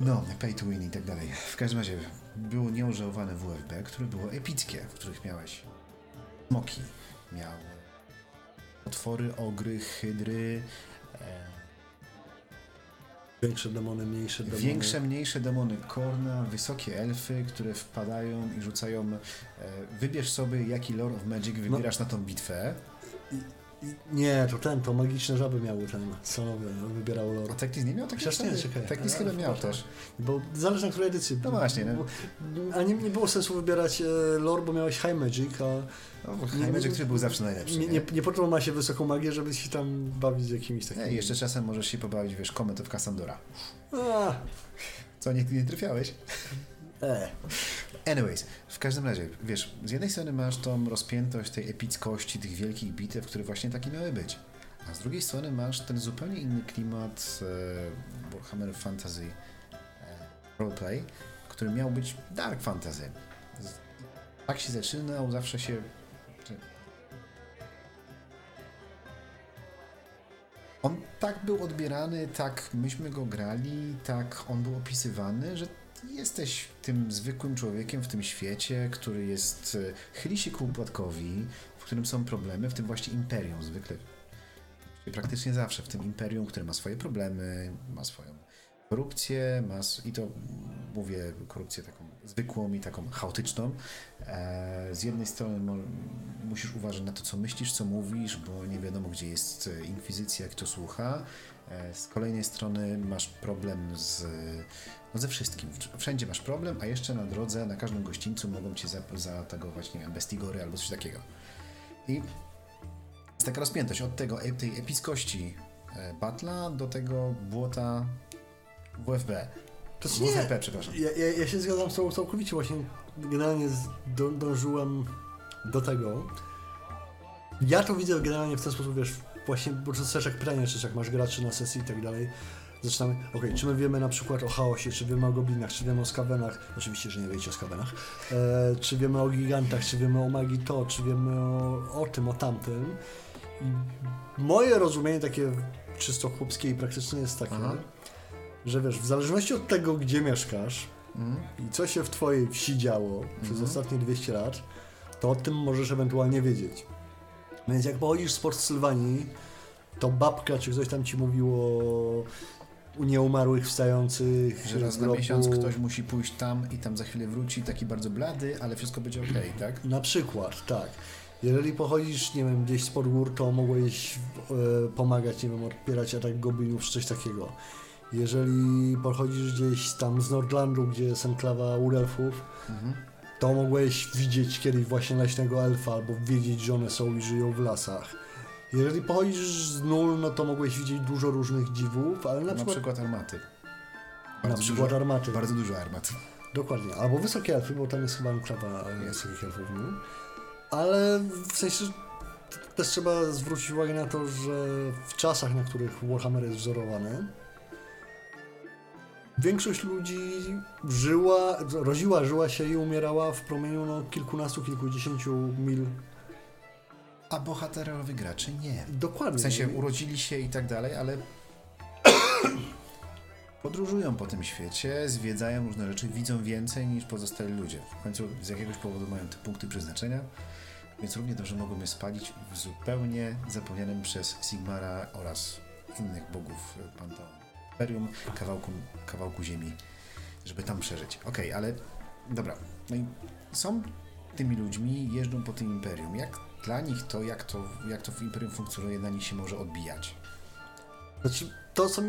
No, pay to win i tak dalej. W każdym razie było nieożałowane WFB, które było epickie, w których miałeś smoki, miał potwory, ogry, hydry, e, Większe demony, mniejsze demony. Większe, mniejsze demony Korna, wysokie elfy, które wpadają i rzucają. E, wybierz sobie, jaki Lord of Magic wybierasz na tą bitwę. Nie, to ten, to magiczne żaby miały ten, co wybierało A lore. Tektis nie miał takiej Chociaż nie, czekaj. Tektis A, chyba miał też. Bo zależy na której edycji. No właśnie, no. A nie, nie było sensu wybierać e, lore, bo miałeś High Magic, a No, High Magic, który był zawsze najlepszy. nie, Nie, nie, nie po to ma się wysoką magię, żeby się tam bawić z jakimiś takimi... Nie, jeszcze czasem możesz się pobawić, wiesz, Comet of. A, Co, nie, nie trafiałeś? e. Anyways, w każdym razie, wiesz, z jednej strony masz tą rozpiętość tej epickości, tych wielkich bitew, które właśnie takie miały być. A z drugiej strony masz ten zupełnie inny klimat e, Warhammer Fantasy e, Roleplay, który miał być Dark Fantasy. Tak się zaczynał, zawsze się... On tak był odbierany, tak myśmy go grali, tak on był opisywany, że jesteś tym zwykłym człowiekiem w tym świecie, który jest, e, chyli się ku upadkowi, w którym są problemy, w tym właśnie imperium zwykle. Praktycznie zawsze w tym imperium, które ma swoje problemy, ma swoją korupcję, ma, i to mówię korupcję taką zwykłą i taką chaotyczną. E, z jednej strony musisz uważać na to, co myślisz, co mówisz, bo nie wiadomo, gdzie jest e, inkwizycja, kto słucha. Z kolejnej strony masz problem z, no ze wszystkim. Wszędzie masz problem, a jeszcze na drodze, na każdym gościńcu mogą cię za- zaatakować, nie wiem, bestigory albo coś takiego. I jest taka rozpiętość od tego, e- tej epickości e, Batla do tego błota WFB. To jest WFP, przepraszam. Ja, ja, ja się zgadzam z tobą całkowicie, właśnie generalnie do, dążyłem do tego. Ja to widzę generalnie w ten sposób, wiesz, właśnie, też jak pytanie, czy jak masz graczy na sesji i tak dalej, zaczynamy, okej, czy my wiemy na przykład o chaosie, czy wiemy o goblinach, czy wiemy o skawenach, oczywiście, że nie wiecie o skawenach, e, czy wiemy o gigantach, czy wiemy o magii to, czy wiemy o, o tym, o tamtym. I moje rozumienie takie czysto chłopskie i praktyczne jest takie, Aha. że wiesz, w zależności od tego, gdzie mieszkasz Mm. i co się w twojej wsi działo przez Mhm. ostatnie 200 lat, to o tym możesz ewentualnie wiedzieć. Więc jak pochodzisz z Port Sylwanii, to babka czy ktoś tam ci mówił o nieumarłych wstających Że raz na miesiąc ktoś musi pójść tam i tam za chwilę wróci, taki bardzo blady, ale wszystko będzie okej, tak? Na przykład, tak. Jeżeli pochodzisz, nie wiem, gdzieś z gór, to mogłeś e, pomagać, nie wiem, odpierać atak goblinów czy coś takiego. Jeżeli pochodzisz gdzieś tam z Nordlandu, gdzie jest enklawa Urelfów, Mhm. to mogłeś widzieć kiedyś właśnie leśnego elfa, albo wiedzieć, że one są i żyją w lasach. Jeżeli pochodzisz z nul, no to mogłeś widzieć dużo różnych dziwów, ale na, Na przykład, przykład armaty. na przykład dużo, armaty. Bardzo dużo armat. Dokładnie. Albo wysokie elfy, bo tam jest chyba enklawa wysokich elfów? Ale w sensie też trzeba zwrócić uwagę na to, że w czasach, na których Warhammer jest wzorowany, większość ludzi żyła, rodziła, żyła się i umierała w promieniu no, kilkunastu, kilkudziesięciu mil. A bohaterowie gracze nie. Dokładnie. W sensie urodzili się i tak dalej, ale podróżują po tym świecie, zwiedzają różne rzeczy, widzą więcej niż pozostali ludzie. W końcu z jakiegoś powodu mają te punkty przeznaczenia, więc równie dobrze mogą je spalić w zupełnie zapomnianym przez Sigmara oraz innych bogów Panteonu. Imperium, kawałku, kawałku ziemi, żeby tam przeżyć. Okej, ale dobra. No i są tymi ludźmi, jeżdżą po tym Imperium. Jak dla nich to, jak to, jak to w Imperium funkcjonuje, na nich się może odbijać? Znaczy, to co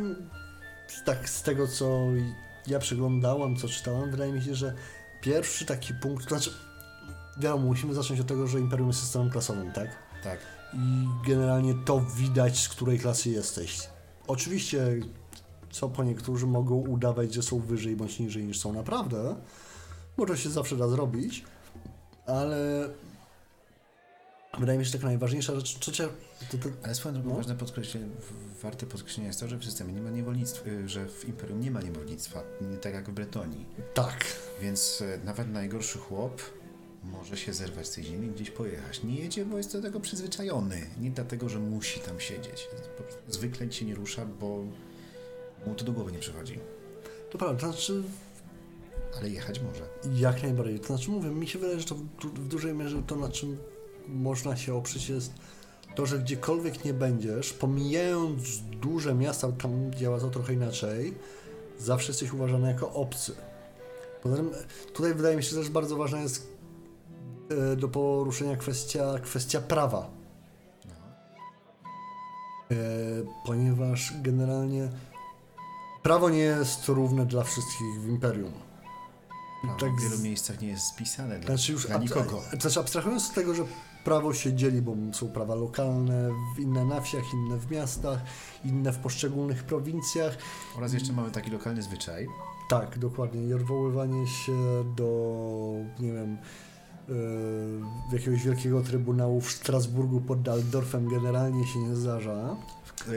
tak z tego, co ja przeglądałem, co czytałem, wydaje mi się, że pierwszy taki punkt, znaczy, wiadomo, musimy zacząć od tego, że Imperium jest systemem klasowym, tak? Tak. I generalnie to widać, z której klasy jesteś. Oczywiście, co po niektórzy mogą udawać, że są wyżej bądź niżej niż są naprawdę, to się zawsze da zrobić, ale wydaje mi się, że taka najważniejsza rzecz, trzecia, to, to, Ale swoją drogą No. ważne podkreślenie, warte podkreślenia jest to, że w systemie nie ma niewolnictwa, y, że w Imperium nie ma niewolnictwa, nie tak jak w Bretonii. tak, Więc e, nawet najgorszy chłop może się zerwać z tej ziemi i gdzieś pojechać. Nie jedzie, bo jest do tego przyzwyczajony. Nie dlatego, że musi tam siedzieć. Zwykle się nie rusza, bo mu to do głowy nie przychodzi. to prawda, to znaczy Ale jechać może. Jak najbardziej. To znaczy mówię, mi się wydaje, że to w dużej mierze to, na czym można się oprzeć jest to, że gdziekolwiek nie będziesz, pomijając duże miasta, tam działa to trochę inaczej, zawsze jesteś uważany jako obcy. Poza tym tutaj wydaje mi się też bardzo ważna jest e, do poruszenia kwestia, kwestia prawa. E, ponieważ generalnie prawo nie jest równe dla wszystkich w Imperium. Prawo Tak w z- wielu miejscach nie jest spisane dla, Znaczy już dla nikogo. Znaczy abstrahując z tego, że prawo się dzieli, bo są prawa lokalne, w- inne na wsiach, inne w miastach, inne w poszczególnych prowincjach. Oraz jeszcze mamy taki lokalny zwyczaj, Tak, dokładnie. I odwoływanie się do, nie wiem, yy, jakiegoś wielkiego trybunału w Strasburgu pod Daldorfem generalnie się nie zdarza. E,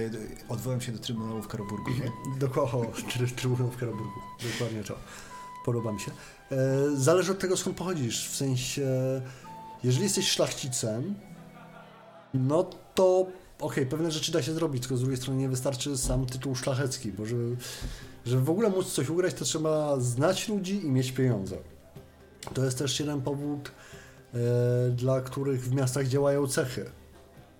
Odwołam się do Trybunału w Karoburgu, nie? Dokładnie, Trybunał w Karaburgu. Dokładnie to. Podoba mi się. E, zależy od tego, skąd pochodzisz. W sensie, jeżeli jesteś szlachcicem, no to okej, pewne rzeczy da się zrobić, tylko z drugiej strony nie wystarczy sam tytuł szlachecki, bo żeby, żeby w ogóle móc coś ugrać, to trzeba znać ludzi i mieć pieniądze. To jest też jeden powód, e, dla których w miastach działają cechy.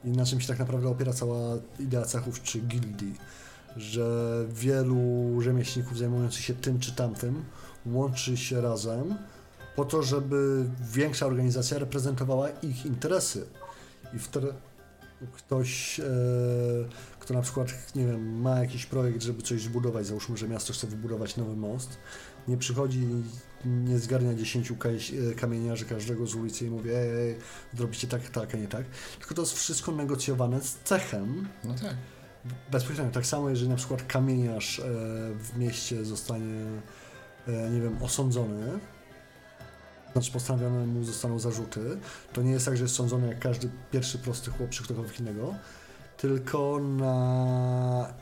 I na czym się tak naprawdę opiera cała idea cechów czy gildii że wielu rzemieślników zajmujących się tym czy tamtym łączy się razem po to, żeby większa organizacja reprezentowała ich interesy. I wtedy ktoś, e, kto na przykład, nie wiem, ma jakiś projekt, żeby coś zbudować, załóżmy, że miasto chce wybudować nowy most, nie przychodzi, nie zgarnia 10 kaj- e, kamieniarzy każdego z ulicy i mówi, ej, ej, zrobicie tak, tak, a nie tak, tylko to jest wszystko negocjowane z cechem, No tak. Bezpośrednio. Tak samo, jeżeli na przykład kamieniarz e, w mieście zostanie, e, nie wiem, osądzony, znaczy postawione mu zostaną zarzuty, to nie jest tak, że jest sądzony jak każdy pierwszy prosty chłop ktokolwiek innego, tylko na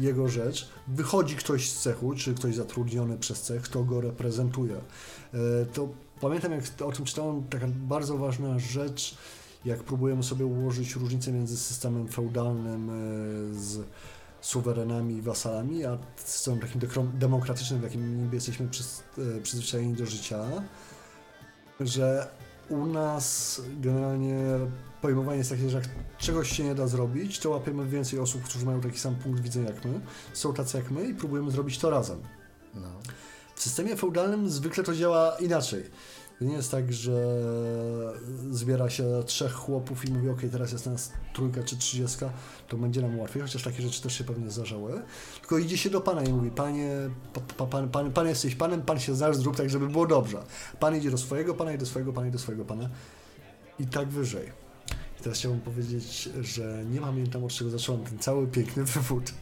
jego rzecz wychodzi ktoś z cechu, czy ktoś zatrudniony przez cech, kto go reprezentuje. E, to pamiętam, jak o tym czytałem, taka bardzo ważna rzecz, jak próbujemy sobie ułożyć różnicę między systemem feudalnym e, z suwerenami i wasalami, a systemem takim demokratycznym, w jakim jesteśmy e, przyzwyczajeni do życia, że u nas generalnie pojmowanie jest takie, że jak czegoś się nie da zrobić, to łapiemy więcej osób, którzy mają taki sam punkt widzenia jak my, są tacy jak my i próbujemy zrobić to razem. No. W systemie feudalnym zwykle to działa inaczej. To nie jest tak, że zbiera się trzech chłopów i mówi, ok, teraz jest nas trójka czy trzydziestka, to będzie nam łatwiej, chociaż takie rzeczy też się pewnie zdarzały. Tylko idzie się do pana i mówi, panie, pa, pa, pan, pan, pan jesteś panem, pan się znasz, zrób tak, żeby było dobrze. Pan idzie do swojego pana i do swojego pana i do swojego pana i tak wyżej. I teraz chciałbym powiedzieć, że nie pamiętam od czego zacząłem ten cały piękny wywód.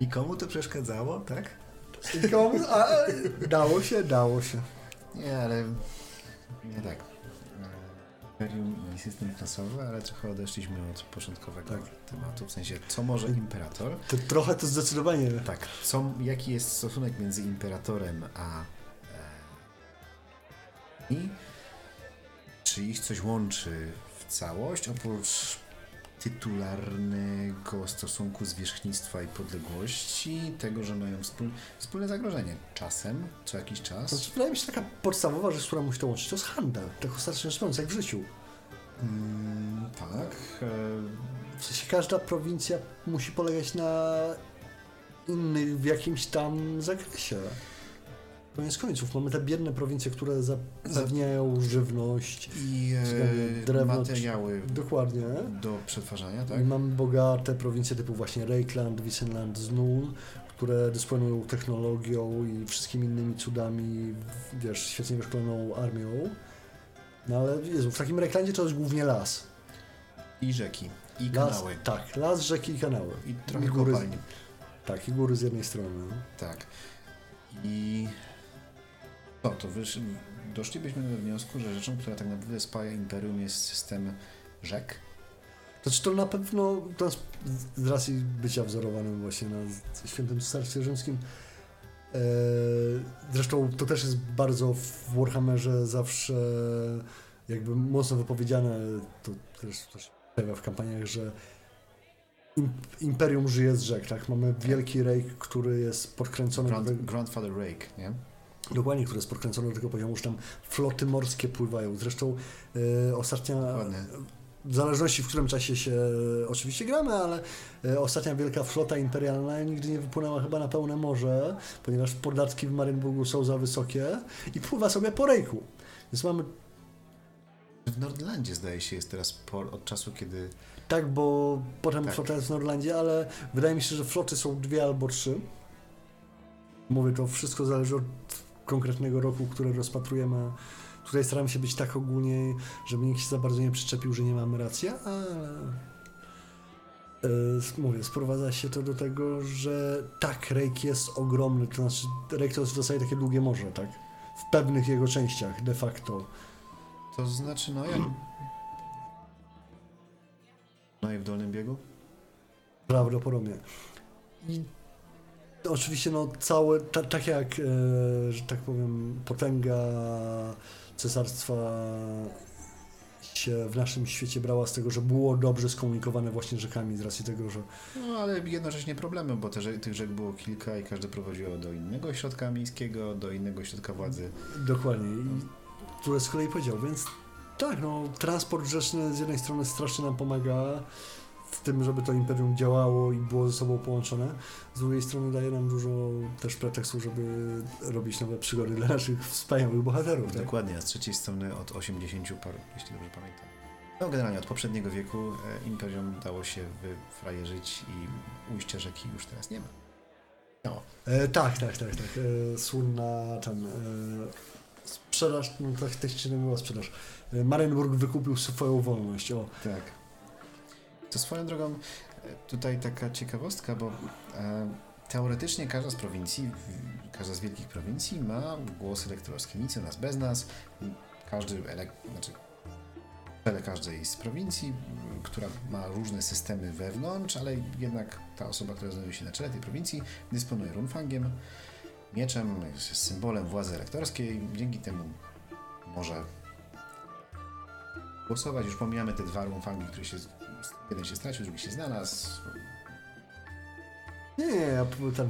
I komu to przeszkadzało, tak? Komu- A, dało się, dało się. Nie, ale nie tak. Imperium i system klasowy, ale trochę odeszliśmy od początkowego Tak. tematu. W sensie, co może imperator? To, trochę to zdecydowanie. Tak, co, jaki jest stosunek między imperatorem a e, i czy ich coś łączy w całość, oprócz tytularnego stosunku zwierzchnictwa i podległości, tego, że mają wspól, wspólne zagrożenie. Czasem, co jakiś czas. Znaczy, wydaje mi się taka podstawowa rzecz, która musi to łączyć, to jest handel. Tak ostatecznie rzecz biorąc, jak w życiu. Mm, tak. E, W sensie każda prowincja musi polegać na innych w jakimś tam zakresie. Koniec końców, mamy te biedne prowincje, które zapewniają żywność. I e, drewno, materiały Dokładnie. do przetwarzania, I tak? mamy bogate prowincje typu właśnie Reikland, Wissenland, Znul, które dysponują technologią i wszystkimi innymi cudami, wiesz, świetnie wyszkoloną armią. No ale Jezu, w takim Reiklandzie to jest głównie las. I rzeki, i las kanały. Tak, las, rzeki i kanały. I trochę góry, kopalni. Tak, i góry z jednej strony. Tak. I no to doszlibyśmy do wniosku, że rzeczą, która tak naprawdę spaja imperium jest system rzek. Znaczy to na pewno jest z racji bycia wzorowanym właśnie na świętym Cesarstwie Rzymskim. E, Zresztą to też jest bardzo w Warhammerze zawsze jakby mocno wypowiedziane, to też, też się pojawia w kampaniach, że im- Imperium żyje z rzek, tak? Mamy wielki rejk, który jest podkręcony Grand, Grandfather Rake, nie? Dokładnie, który jest podkręcony do tego poziomu, że tam floty morskie pływają. Zresztą e, ostatnia Dokładnie. w zależności w którym czasie się e, oczywiście gramy, ale e, ostatnia wielka flota imperialna nigdy nie wypłynęła chyba na pełne morze, ponieważ podatki w Marynburgu są za wysokie i pływa sobie po rejku. Więc mamy W Nordlandzie zdaje się jest teraz por od czasu, kiedy tak, bo potem Tak. flota jest w Norlandzie, ale wydaje mi się, że floty są dwie albo trzy. Mówię, to wszystko zależy od konkretnego roku, który rozpatrujemy. Tutaj staramy się być tak ogólnie, żeby nikt się za bardzo nie przyczepił, że nie mamy racji, ale mówię, sprowadza się to do tego, że tak, rejk jest ogromny, to znaczy rejk to jest w zasadzie takie długie morze, tak? W pewnych jego częściach de facto. to znaczy, no jak... No i w dolnym biegu? Prawdopodobnie. I oczywiście, no, całe, ta, tak jak, e, że tak powiem, potęga cesarstwa się w naszym świecie brała z tego, że było dobrze skomunikowane właśnie rzekami, z racji tego, że No ale jednocześnie problemy, bo te, tych rzek było kilka i każdy prowadziło do innego ośrodka miejskiego, do innego ośrodka władzy. dokładnie, i które z kolei powiedział, więc tak, no, transport rzeczny z jednej strony strasznie nam pomaga w tym, żeby to imperium działało i było ze sobą połączone, z drugiej strony daje nam dużo też pretekstu, żeby robić nowe przygody dla naszych wspaniałych bohaterów, tak? Dokładnie, a z trzeciej strony od 80 paru, jeśli dobrze pamiętam. No generalnie od poprzedniego wieku e, imperium dało się wyfrajerzyć i ujścia rzeki już teraz nie ma. No, E, tak, tak, tak, tak. E, słynna ten e, sprzedaż, no tak technicznie nie była sprzedaż. E, Marienburg wykupił swoją wolność. O, tak. To swoją drogą, e, tutaj taka ciekawostka, bo e, teoretycznie każda z prowincji, każda z wielkich prowincji ma głos elektorski. Nic o nas bez nas. Każdy, elek, znaczy czele każdej z prowincji, która ma różne systemy wewnątrz, ale jednak ta osoba, która znajduje się na czele tej prowincji, dysponuje runfangiem, mieczem, symbolem władzy elektorskiej. Dzięki temu może głosować. Już pomijamy te dwa runfangi, które się, jeden się stracił, drugi się znalazł. Nie, nie, ja tam,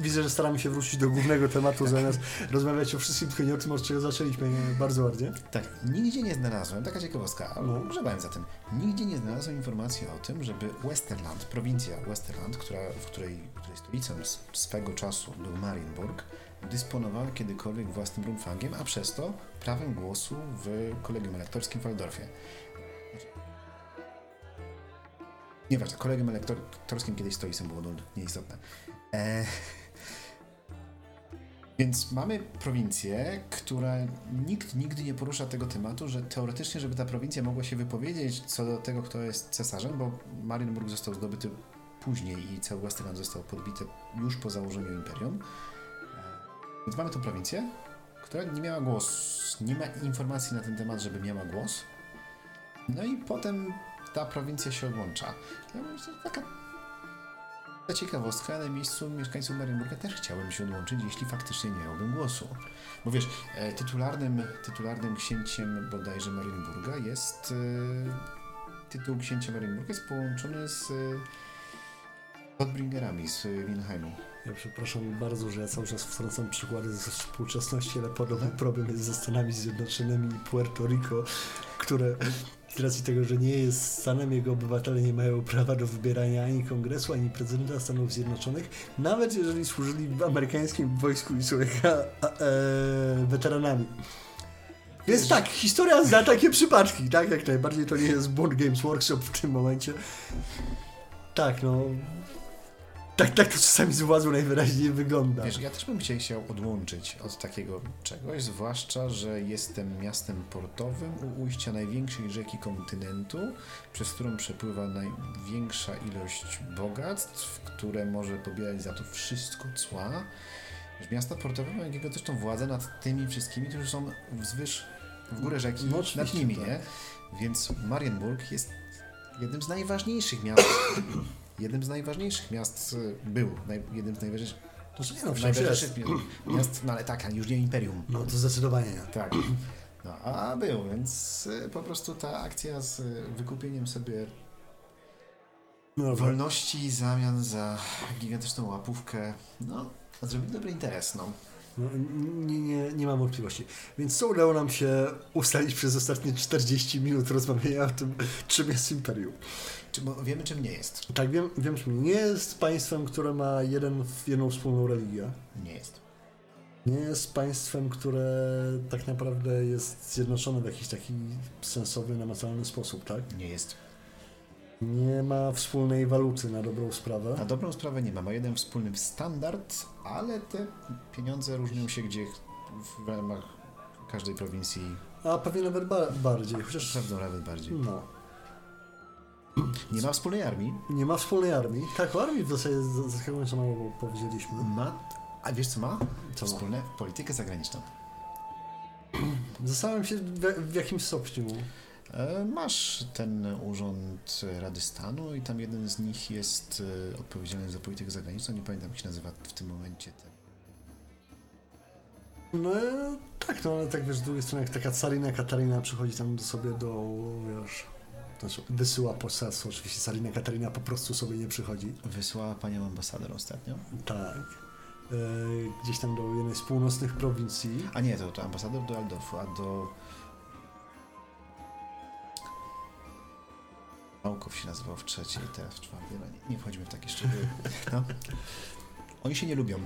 widzę, że staramy się wrócić do głównego tematu, zamiast rozmawiać o wszystkim, tylko nie o tym, od czego zaczęliśmy bardzo ładnie. Tak, nigdzie nie znalazłem, taka ciekawostka, ale no. grzebałem za tym, nigdzie nie znalazłem informacji o tym, żeby Westerland, prowincja Westerland, która, w której, której stolicą swego czasu był Marienburg, dysponowała kiedykolwiek własnym rumfangiem, a przez to prawem głosu w kolegium elektorskim w Waldorfie. Nieważne, kolegiem elektorskim kiedyś stolicą było nieistotne. E... Więc mamy prowincję, która nikt nigdy nie porusza tego tematu, że teoretycznie, żeby ta prowincja mogła się wypowiedzieć co do tego, kto jest cesarzem, bo Marienburg został zdobyty później i cały Westerland został podbity już po założeniu imperium. E, więc mamy tą prowincję, która nie miała głosu, nie ma informacji na ten temat, żeby miała głos. No i potem ta prowincja się odłącza. Ja myślę, taka ta ciekawostka, na miejscu mieszkańców Marienburga też chciałbym się odłączyć, jeśli faktycznie nie miałbym głosu. Bo wiesz, e, tytularnym, tytularnym księciem bodajże Marienburga jest e, tytuł księcia Marienburga jest połączony z Podbringerami z Winheimu. Ja przepraszam bardzo, że ja cały czas wtrącam przykłady ze współczesności, ale podobny problem jest ze Stanami Zjednoczonymi i Puerto Rico, które z racji tego, że nie jest Stanem, jego obywatele nie mają prawa do wybierania ani kongresu, ani prezydenta Stanów Zjednoczonych, nawet jeżeli służyli w amerykańskim wojsku i są e, weteranami. Więc tak, historia zna takie przypadki, tak? Jak najbardziej to nie jest Board Games Workshop w tym momencie. Tak, no, tak, tak to czasami z władzą najwyraźniej wygląda. Wiesz, ja też bym się chciał odłączyć od takiego czegoś, zwłaszcza, że jestem miastem portowym u ujścia największej rzeki kontynentu, przez którą przepływa największa ilość bogactw, które może pobierać za to wszystko cła. Wiesz, miasta portowe mają jakiego zresztą władzę nad tymi wszystkimi, którzy są wzwyż, w górę rzeki, no, nad nimi, tak. nie? Więc Marienburg jest jednym z najważniejszych miast jednym z najważniejszych miast y, był, naj, jednym z najważniejszych, to nie, no, najważniejszych miast, no ale tak, już nie imperium. No to zdecydowanie nie. Tak. No, a był, więc y, po prostu ta akcja z wykupieniem sobie no, wolności w zamian za gigantyczną łapówkę, no, zrobił dobry interes, no. No, nie, nie, nie mam wątpliwości. Więc co udało nam się ustalić przez ostatnie 40 minut rozmawiania o tym, czym jest Imperium? Czy, bo wiemy, czym nie jest. Tak, wiem, wiem, czym nie jest państwem, które ma jeden, jedną wspólną religię. Nie jest. Nie jest państwem, które tak naprawdę jest zjednoczone w jakiś taki sensowny, namacalny sposób, tak? Nie jest. Nie ma wspólnej waluty na dobrą sprawę. Na dobrą sprawę nie ma. Ma jeden wspólny standard, ale te pieniądze różnią się gdzie w ramach każdej prowincji. A pewnie nawet ba bardziej, chociaż... Pewno nawet bardziej. No. Nie ma wspólnej armii. Nie ma wspólnej armii. Tak, o armii w zasadzie zaskakująco mało powiedzieliśmy. Ma, a wiesz co ma? Co Wspólne ma? politykę zagraniczną. Zastanawiam się w, w jakim stopniu. E, masz ten urząd Rady Stanu i tam jeden z nich jest e, odpowiedzialny za politykę zagraniczną. Nie pamiętam jak się nazywa w tym momencie ten. No tak, no ale tak wiesz, z drugiej strony jak taka carina Katarina przychodzi tam sobie do, wiesz, znaczy wysyła poselstwo, oczywiście Salina Katarina po prostu sobie nie przychodzi. Wysłała panią ambasador ostatnio? Tak. E, gdzieś tam do jednej z północnych prowincji. A nie, to, to ambasador do Aldorfu, a do... Małkow się nazywał w trzeciej, teraz w czwartej. No nie, nie wchodzimy w takie szczegóły. No. Oni się nie lubią.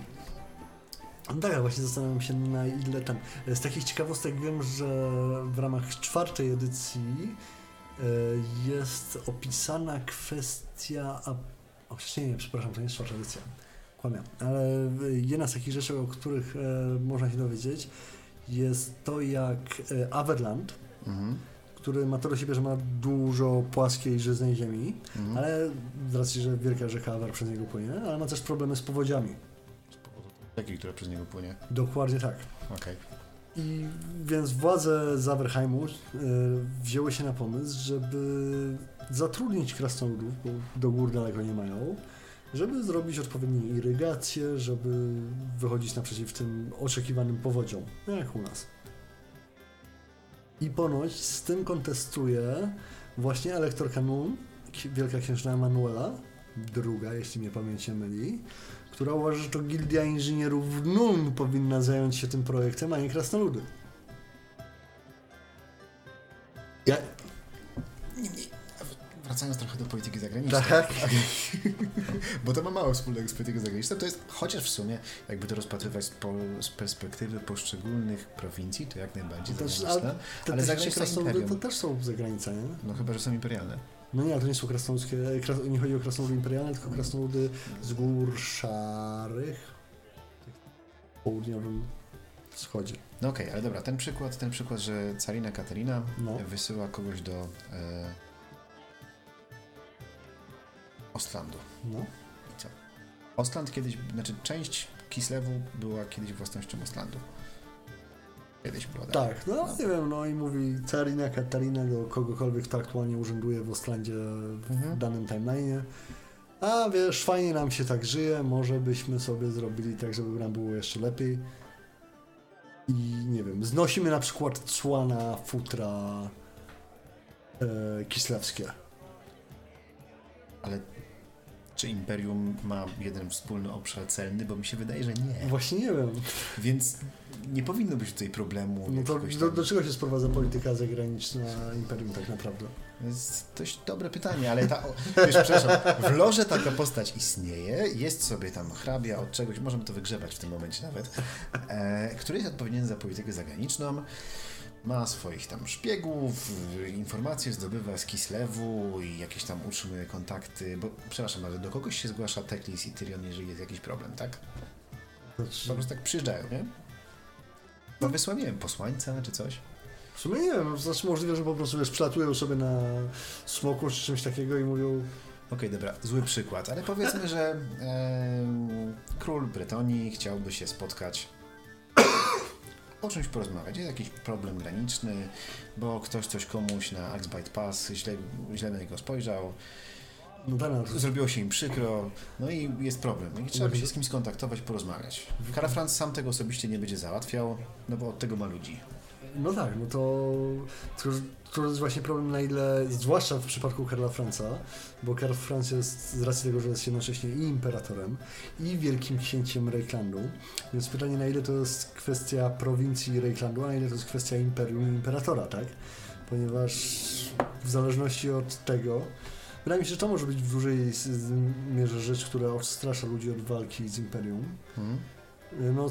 No tak, właśnie zastanawiam się na ile tam. Z takich ciekawostek wiem, że w ramach czwartej edycji jest opisana kwestia. O, nie, nie, przepraszam, to nie jest czwarta edycja. Kłamię. Ale jedna z takich rzeczy, o których e, można się dowiedzieć, jest to, jak e, Averland, mhm. który ma to do siebie, że ma dużo płaskiej żyznej ziemi, mhm. ale z racji, że wielka rzeka Aver przez niego płynie, ale ma też problemy z powodziami. Z powodu rzeki, która przez niego płynie? Dokładnie tak. Okej. Okay. I więc władze Zawerheimu y, wzięły się na pomysł, żeby zatrudnić krasnoludów, bo do gór daleko nie mają, żeby zrobić odpowiednie irygacje, żeby wychodzić naprzeciw tym oczekiwanym powodziom, jak u nas. I ponoć z tym kontestuje właśnie elektor Kanun, wielka księżna Emanuela, II, jeśli mnie pamięć nie myli, która uważa, że to Gildia Inżynierów NUN powinna zająć się tym projektem, a nie krasnoludy. Ja, Niemniej, wracając trochę do polityki zagranicznej. tak, Bo to ma mało wspólnego z polityką zagraniczną. To jest, chociaż w sumie, jakby to rozpatrywać z, po, z perspektywy poszczególnych prowincji, to jak najbardziej To też- te Ale te zagraniczne to też są za granicą, nie? No chyba, że są imperialne. No nie, ale to nie są krasnoludzkie, kras, nie chodzi o krasnoludy imperialne, tylko krasnoludy z gór szarych w południowym wschodzie. No okej, ale dobra, ten przykład, ten przykład, że carina Katarina No. wysyła kogoś do e, Ostlandu. No. I co? Ostland kiedyś, znaczy część Kislewu była kiedyś własnością Ostlandu. Kiedyś była, Tak, no, No. nie wiem, no i mówi Carina Katarina do kogokolwiek, kto aktualnie urzęduje w Ostlandzie w Mhm. danym timeline'ie. A wiesz, fajnie nam się tak żyje, może byśmy sobie zrobili tak, żeby nam było jeszcze lepiej. I nie wiem, znosimy na przykład cła na futra e, kislewskie. Ale czy Imperium ma jeden wspólny obszar celny? Bo mi się wydaje, że nie. Właśnie nie wiem. Więc nie powinno być tutaj problemu. No to jakiegoś do, tam- do czego się sprowadza polityka zagraniczna Imperium tak naprawdę? To jest dość dobre pytanie, ale ta, wiesz, przepraszam, w loże taka postać istnieje, jest sobie tam hrabia od czegoś, możemy to wygrzebać w tym momencie nawet, e, który jest odpowiedzialny za politykę zagraniczną, ma swoich tam szpiegów, informacje zdobywa z Kislewu i jakieś tam utrzymuje kontakty, bo przepraszam, ale do kogoś się zgłasza Teklis i Tyrion, jeżeli jest jakiś problem, tak? Znaczy, Po prostu tak przyjeżdżają, nie? No wysła, nie wiem, posłańca czy coś. w sumie nie wiem, znaczy możliwe, że po prostu wiesz, przylatują sobie na smoku czy czymś takiego i mówią Okej, dobra, zły przykład, ale powiedzmy, że em, król Bretonii chciałby się spotkać, o czymś porozmawiać. Jest jakiś problem graniczny, bo ktoś coś komuś na Axbite Pass źle, źle na niego spojrzał, no tak, no, zrobiło się im przykro, no i jest problem. I trzeba się z kimś skontaktować, porozmawiać. Karafrans sam tego osobiście nie będzie załatwiał, no bo od tego ma ludzi. No tak, no to, to to jest właśnie problem na ile, zwłaszcza w przypadku Karla Franca, bo Karl Franc jest z racji tego, że jest jednocześnie i imperatorem, i wielkim księciem Reiklandu, więc pytanie na ile to jest kwestia prowincji Reiklandu, a na ile to jest kwestia imperium i imperatora, tak? Ponieważ w zależności od tego, wydaje mi się, że to może być w dużej mierze rzecz, która odstrasza ludzi od walki z imperium. Mhm. No,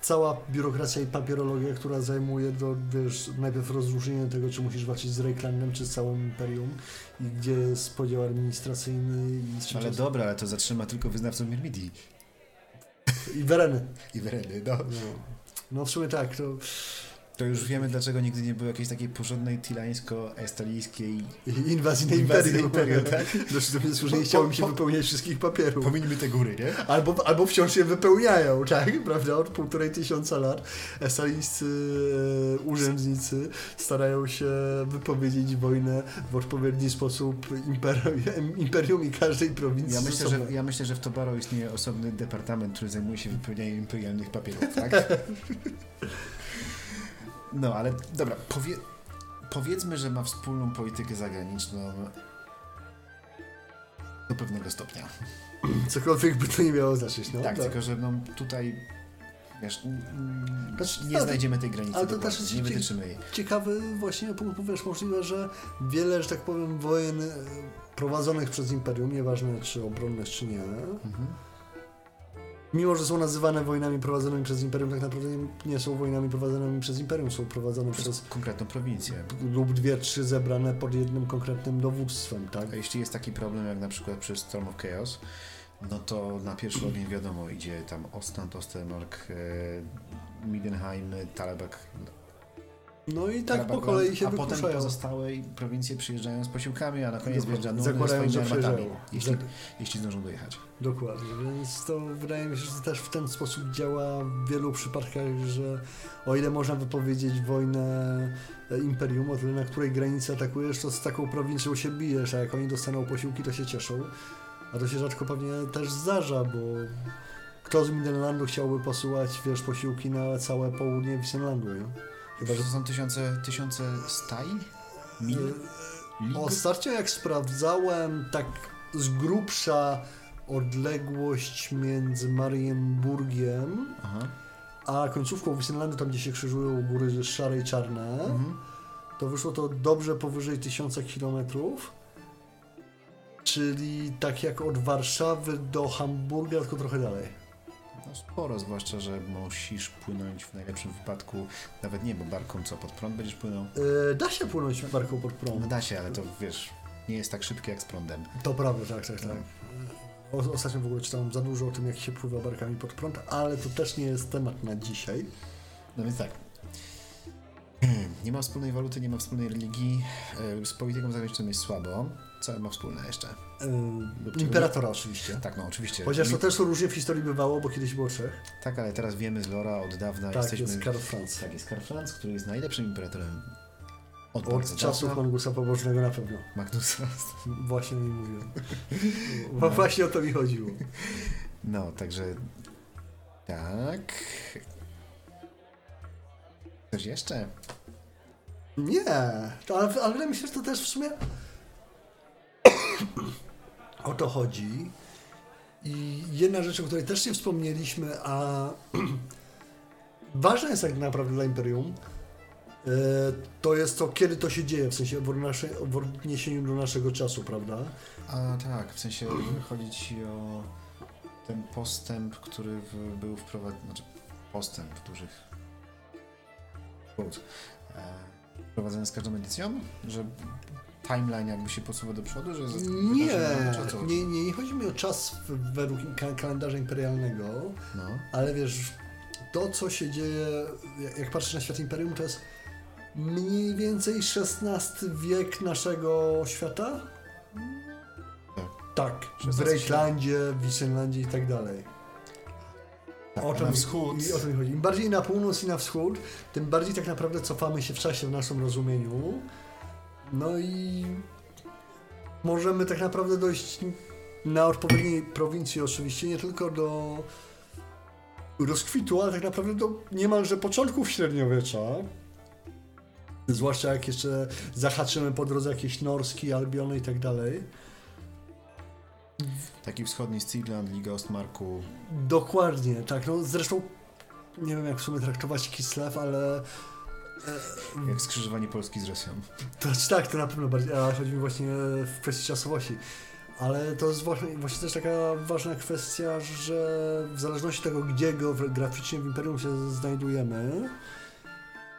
cała biurokracja i papierologia, która zajmuje do, wiesz, najpierw rozróżnienie tego, czy musisz walczyć z Reiklandem, czy z całym imperium i gdzie jest podział administracyjny i Ale dobra, ale to zatrzyma tylko wyznawców Myrmidii I Wereny. i Wereny, no. No. no w sumie tak, to To już wiemy, dlaczego nigdy nie było jakiejś takiej porządnej tilańsko-estalijskiej i inwazji na Inwazji na imperium. imperium, tak? Dość do mnie że nie Po- chciało mi się po- wypełniać wszystkich papierów. Pominijmy te góry, nie? Albo, albo wciąż je wypełniają, tak? Prawda? Od półtorej tysiąca lat esalijscy e, urzędnicy starają się wypowiedzieć wojnę w odpowiedni sposób imperium, imperium i każdej prowincji. Ja myślę, że, ja myślę, że w Tobaro istnieje osobny departament, który zajmuje się wypełnianiem imperialnych papierów, tak? No, ale dobra, powie, powiedzmy, że ma wspólną politykę zagraniczną do pewnego stopnia. Cokolwiek by to nie miało znaczyć, no. tak, tylko że no, tutaj wiesz, Znaczy, nie ale- znajdziemy tej granicy ale to też jest nie wytyczymy jej. Ciekawy właśnie punkt, wiesz, możliwe, że wiele, że tak powiem, wojen e, prowadzonych przez imperium, nieważne czy obronnych, czy nie, Mhm. Mimo że są nazywane wojnami prowadzonymi przez imperium, tak naprawdę nie, są wojnami prowadzonymi przez imperium, są prowadzone przez Przez konkretną prowincję. lub dwie, trzy zebrane pod jednym konkretnym dowództwem, tak? A jeśli jest taki problem jak na przykład przy Storm of Chaos, no to na pierwszy ogień wiadomo idzie tam Ostland, Ostermark, e, Midenheim, Talebek, No i tak po kolei się A potem pozostałe prowincje przyjeżdżają z posiłkami, a na koniec wjeżdża Nuny Zakładając, swoimi że armatami, jeśli, Zak- jeśli zdążą dojechać. Dokładnie, więc to wydaje mi się, że też w ten sposób działa w wielu przypadkach, że o ile można wypowiedzieć wojnę e, imperium, o tyle na której granicy atakujesz, to z taką prowincją się bijesz, a jak oni dostaną posiłki, to się cieszą. A to się rzadko pewnie też zdarza, bo kto z Midenlandu chciałby posyłać, wiesz, posiłki na całe południe Wissenlandu, nie? Chyba, że to są tysiące, tysiące staj? Mil? E, Lig? Ostatnio jak sprawdzałem, tak z grubsza odległość między Marienburgiem Aha. a końcówką Wissenlandu, tam gdzie się krzyżują góry szare i czarne, Mhm. to wyszło to dobrze powyżej 1000 kilometrów. Czyli tak jak od Warszawy do Hamburga, tylko trochę dalej. No sporo, zwłaszcza, że musisz płynąć w najlepszym wypadku, nawet nie, bo barką co, pod prąd będziesz płynął? E, da się płynąć barką pod No prąd. da się, ale to wiesz, nie jest tak szybkie jak z prądem. To prawda, tak, tak, tak. O, ostatnio w ogóle czytałem za dużo o tym, jak się pływa barkami pod prąd, ale to też nie jest temat na dzisiaj. No więc tak. Nie ma wspólnej waluty, nie ma wspólnej religii. e, Z polityką zagraniczną jest słabo. Co ma wspólne jeszcze? E, imperatora oczywiście. Tak, no oczywiście. Chociaż to Mi- też różnie w historii bywało, bo kiedyś było trzech. Tak, ale teraz wiemy z Lora od dawna Tak, jesteśmy... jest Karl Franz. Tak, jest Karl Franz, który jest najlepszym imperatorem od, Od czasów. Magnusa Pobożnego na pewno. Magnusa. Właśnie o nim mówiłem. Bo Właśnie o to mi chodziło. No, także... Tak... Coś jeszcze? Nie, to, ale, ale myślę, że to też w sumie o to chodzi. I jedna rzecz, o której też nie wspomnieliśmy, a ważna jest tak naprawdę dla Imperium, e, to jest to, kiedy to się dzieje, w sensie w w odniesieniu do naszego czasu, prawda? A tak, w sensie chodzi ci o ten postęp, który w, był wprowadzony, znaczy postęp dużych quote, e, wprowadzony z każdą edycją, że timeline jakby się posuwa do przodu, że Nie, nie, nie, nie chodzi mi o czas w- według ka- kalendarza imperialnego, No, Ale wiesz, to co się dzieje, jak- patrzysz na świat Imperium, to jest mniej więcej XVI wiek naszego świata? Tak. Tak, w XVI Breaklandzie, w Wissenlandzie i tak dalej. tak, O mi- wschód, I o to mi chodzi. Im bardziej na północ i na wschód, tym bardziej tak naprawdę cofamy się w czasie w naszym rozumieniu. No i możemy tak naprawdę dojść na odpowiedniej prowincji oczywiście, nie tylko do rozkwitu, ale tak naprawdę do niemalże początków średniowiecza. Zwłaszcza jak jeszcze zahaczymy po drodze jakieś Norski, Albiony i tak dalej. taki wschodni Stigland, Liga Ostmarku, Dokładnie, tak. No zresztą nie wiem jak w sumie traktować Kislev, ale jak skrzyżowanie Polski z Rosją. To znaczy tak, to na pewno bardziej, ale chodzi mi właśnie w kwestii czasowości. Ale to jest właśnie, właśnie też taka ważna kwestia, że w zależności od tego, gdzie geograficznie w Imperium się znajdujemy,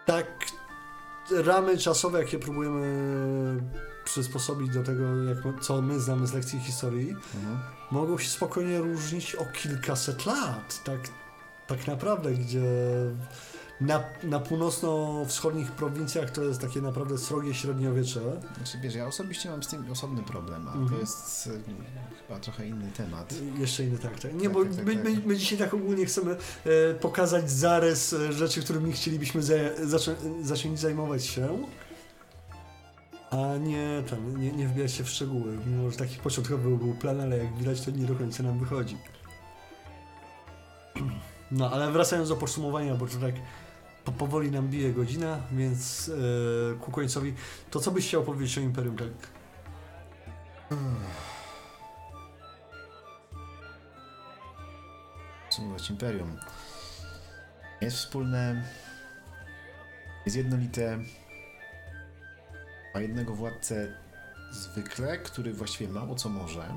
tak ramy czasowe, jakie próbujemy przysposobić do tego, jak, co my znamy z lekcji historii, Mhm. mogą się spokojnie różnić o kilkaset lat. Tak, tak naprawdę, gdzie na, na północno-wschodnich prowincjach to jest takie naprawdę srogie średniowiecze. Znaczy wiesz, ja osobiście mam z tym osobny problem, a Mhm. to jest e, chyba trochę inny temat. Jeszcze inny tak, tak. Nie, Tak, bo tak, tak, my, tak. my, my dzisiaj tak ogólnie chcemy e, pokazać zarys e, rzeczy, którymi chcielibyśmy zaczą, zacząć zajmować się, a nie, tam, nie, nie wbijać się w szczegóły. Mimo, że taki początkowy był plan, ale jak widać, to nie do końca nam wychodzi. No, ale wracając do podsumowania, bo to tak po, powoli nam bije godzina, więc e, ku końcowi, to co byś chciał powiedzieć o Imperium, tak? Podsumować Imperium. Jest wspólne, jest jednolite, ma jednego władcę zwykle, który właściwie mało co może.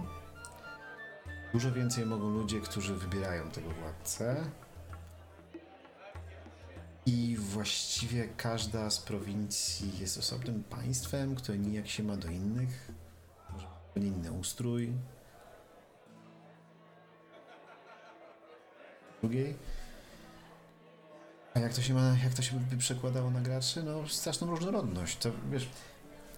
Dużo więcej mogą ludzie, którzy wybierają tego władcę. I właściwie każda z prowincji jest osobnym państwem, które nijak się ma do innych. Może inny ustrój. Drugiej. A jak to się ma, jak to się by przekładało na graczy? No, straszną różnorodność. To wiesz,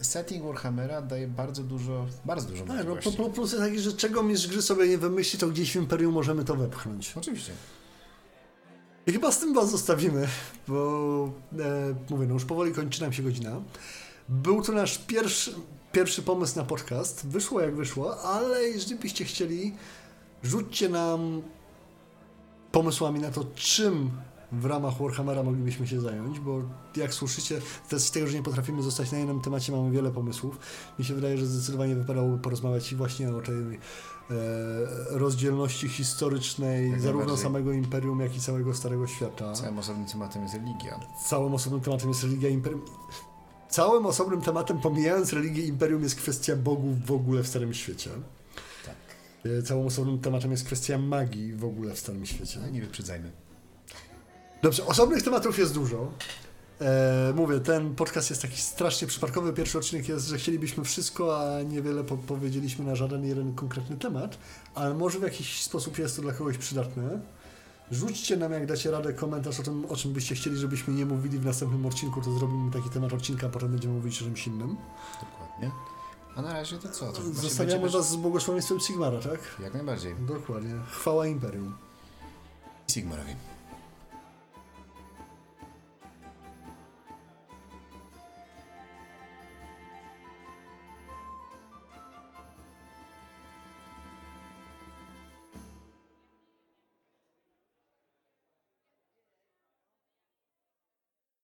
setting Warhammera daje bardzo dużo, bardzo dużo Tak, no, możliwości. po- po- plus jest taki, że czego mistrz gry sobie nie wymyśli, to gdzieś w Imperium możemy to wepchnąć. Oczywiście. I chyba z tym was zostawimy, bo e, mówię, no już powoli kończy nam się godzina. Był to nasz pierwszy, pierwszy pomysł na podcast. Wyszło jak wyszło, ale jeżeli byście chcieli, rzućcie nam pomysłami na to, czym w ramach Warhammera moglibyśmy się zająć, bo jak słyszycie, z tego, że nie potrafimy zostać na jednym temacie, mamy wiele pomysłów. Mi się wydaje, że zdecydowanie wypadałoby porozmawiać właśnie o tej rozdzielności historycznej Jak zarówno samego Imperium, jak i całego Starego Świata. Całym osobnym tematem jest religia. Całym osobnym tematem jest religia Imperium. Całym osobnym tematem, pomijając religię Imperium, jest kwestia bogów w ogóle w Starym Świecie. Tak. E, Całym osobnym tematem jest kwestia magii w ogóle w Starym Świecie. No, nie wyprzedzajmy. Dobrze, osobnych tematów jest dużo. E, mówię, ten podcast jest taki strasznie przypadkowy. Pierwszy odcinek jest, że chcielibyśmy wszystko, a niewiele po powiedzieliśmy na żaden jeden konkretny temat, ale może w jakiś sposób jest to dla kogoś przydatne. Rzućcie nam, jak dacie radę, komentarz o tym, o czym byście chcieli, żebyśmy nie mówili w następnym odcinku, to zrobimy taki temat odcinka, a potem będziemy mówić o czymś innym. Dokładnie. A na razie to co? To Zostawiamy was z błogosławieństwem Sigmara, tak? Jak najbardziej. Dokładnie. Chwała Imperium. Sigmarowi.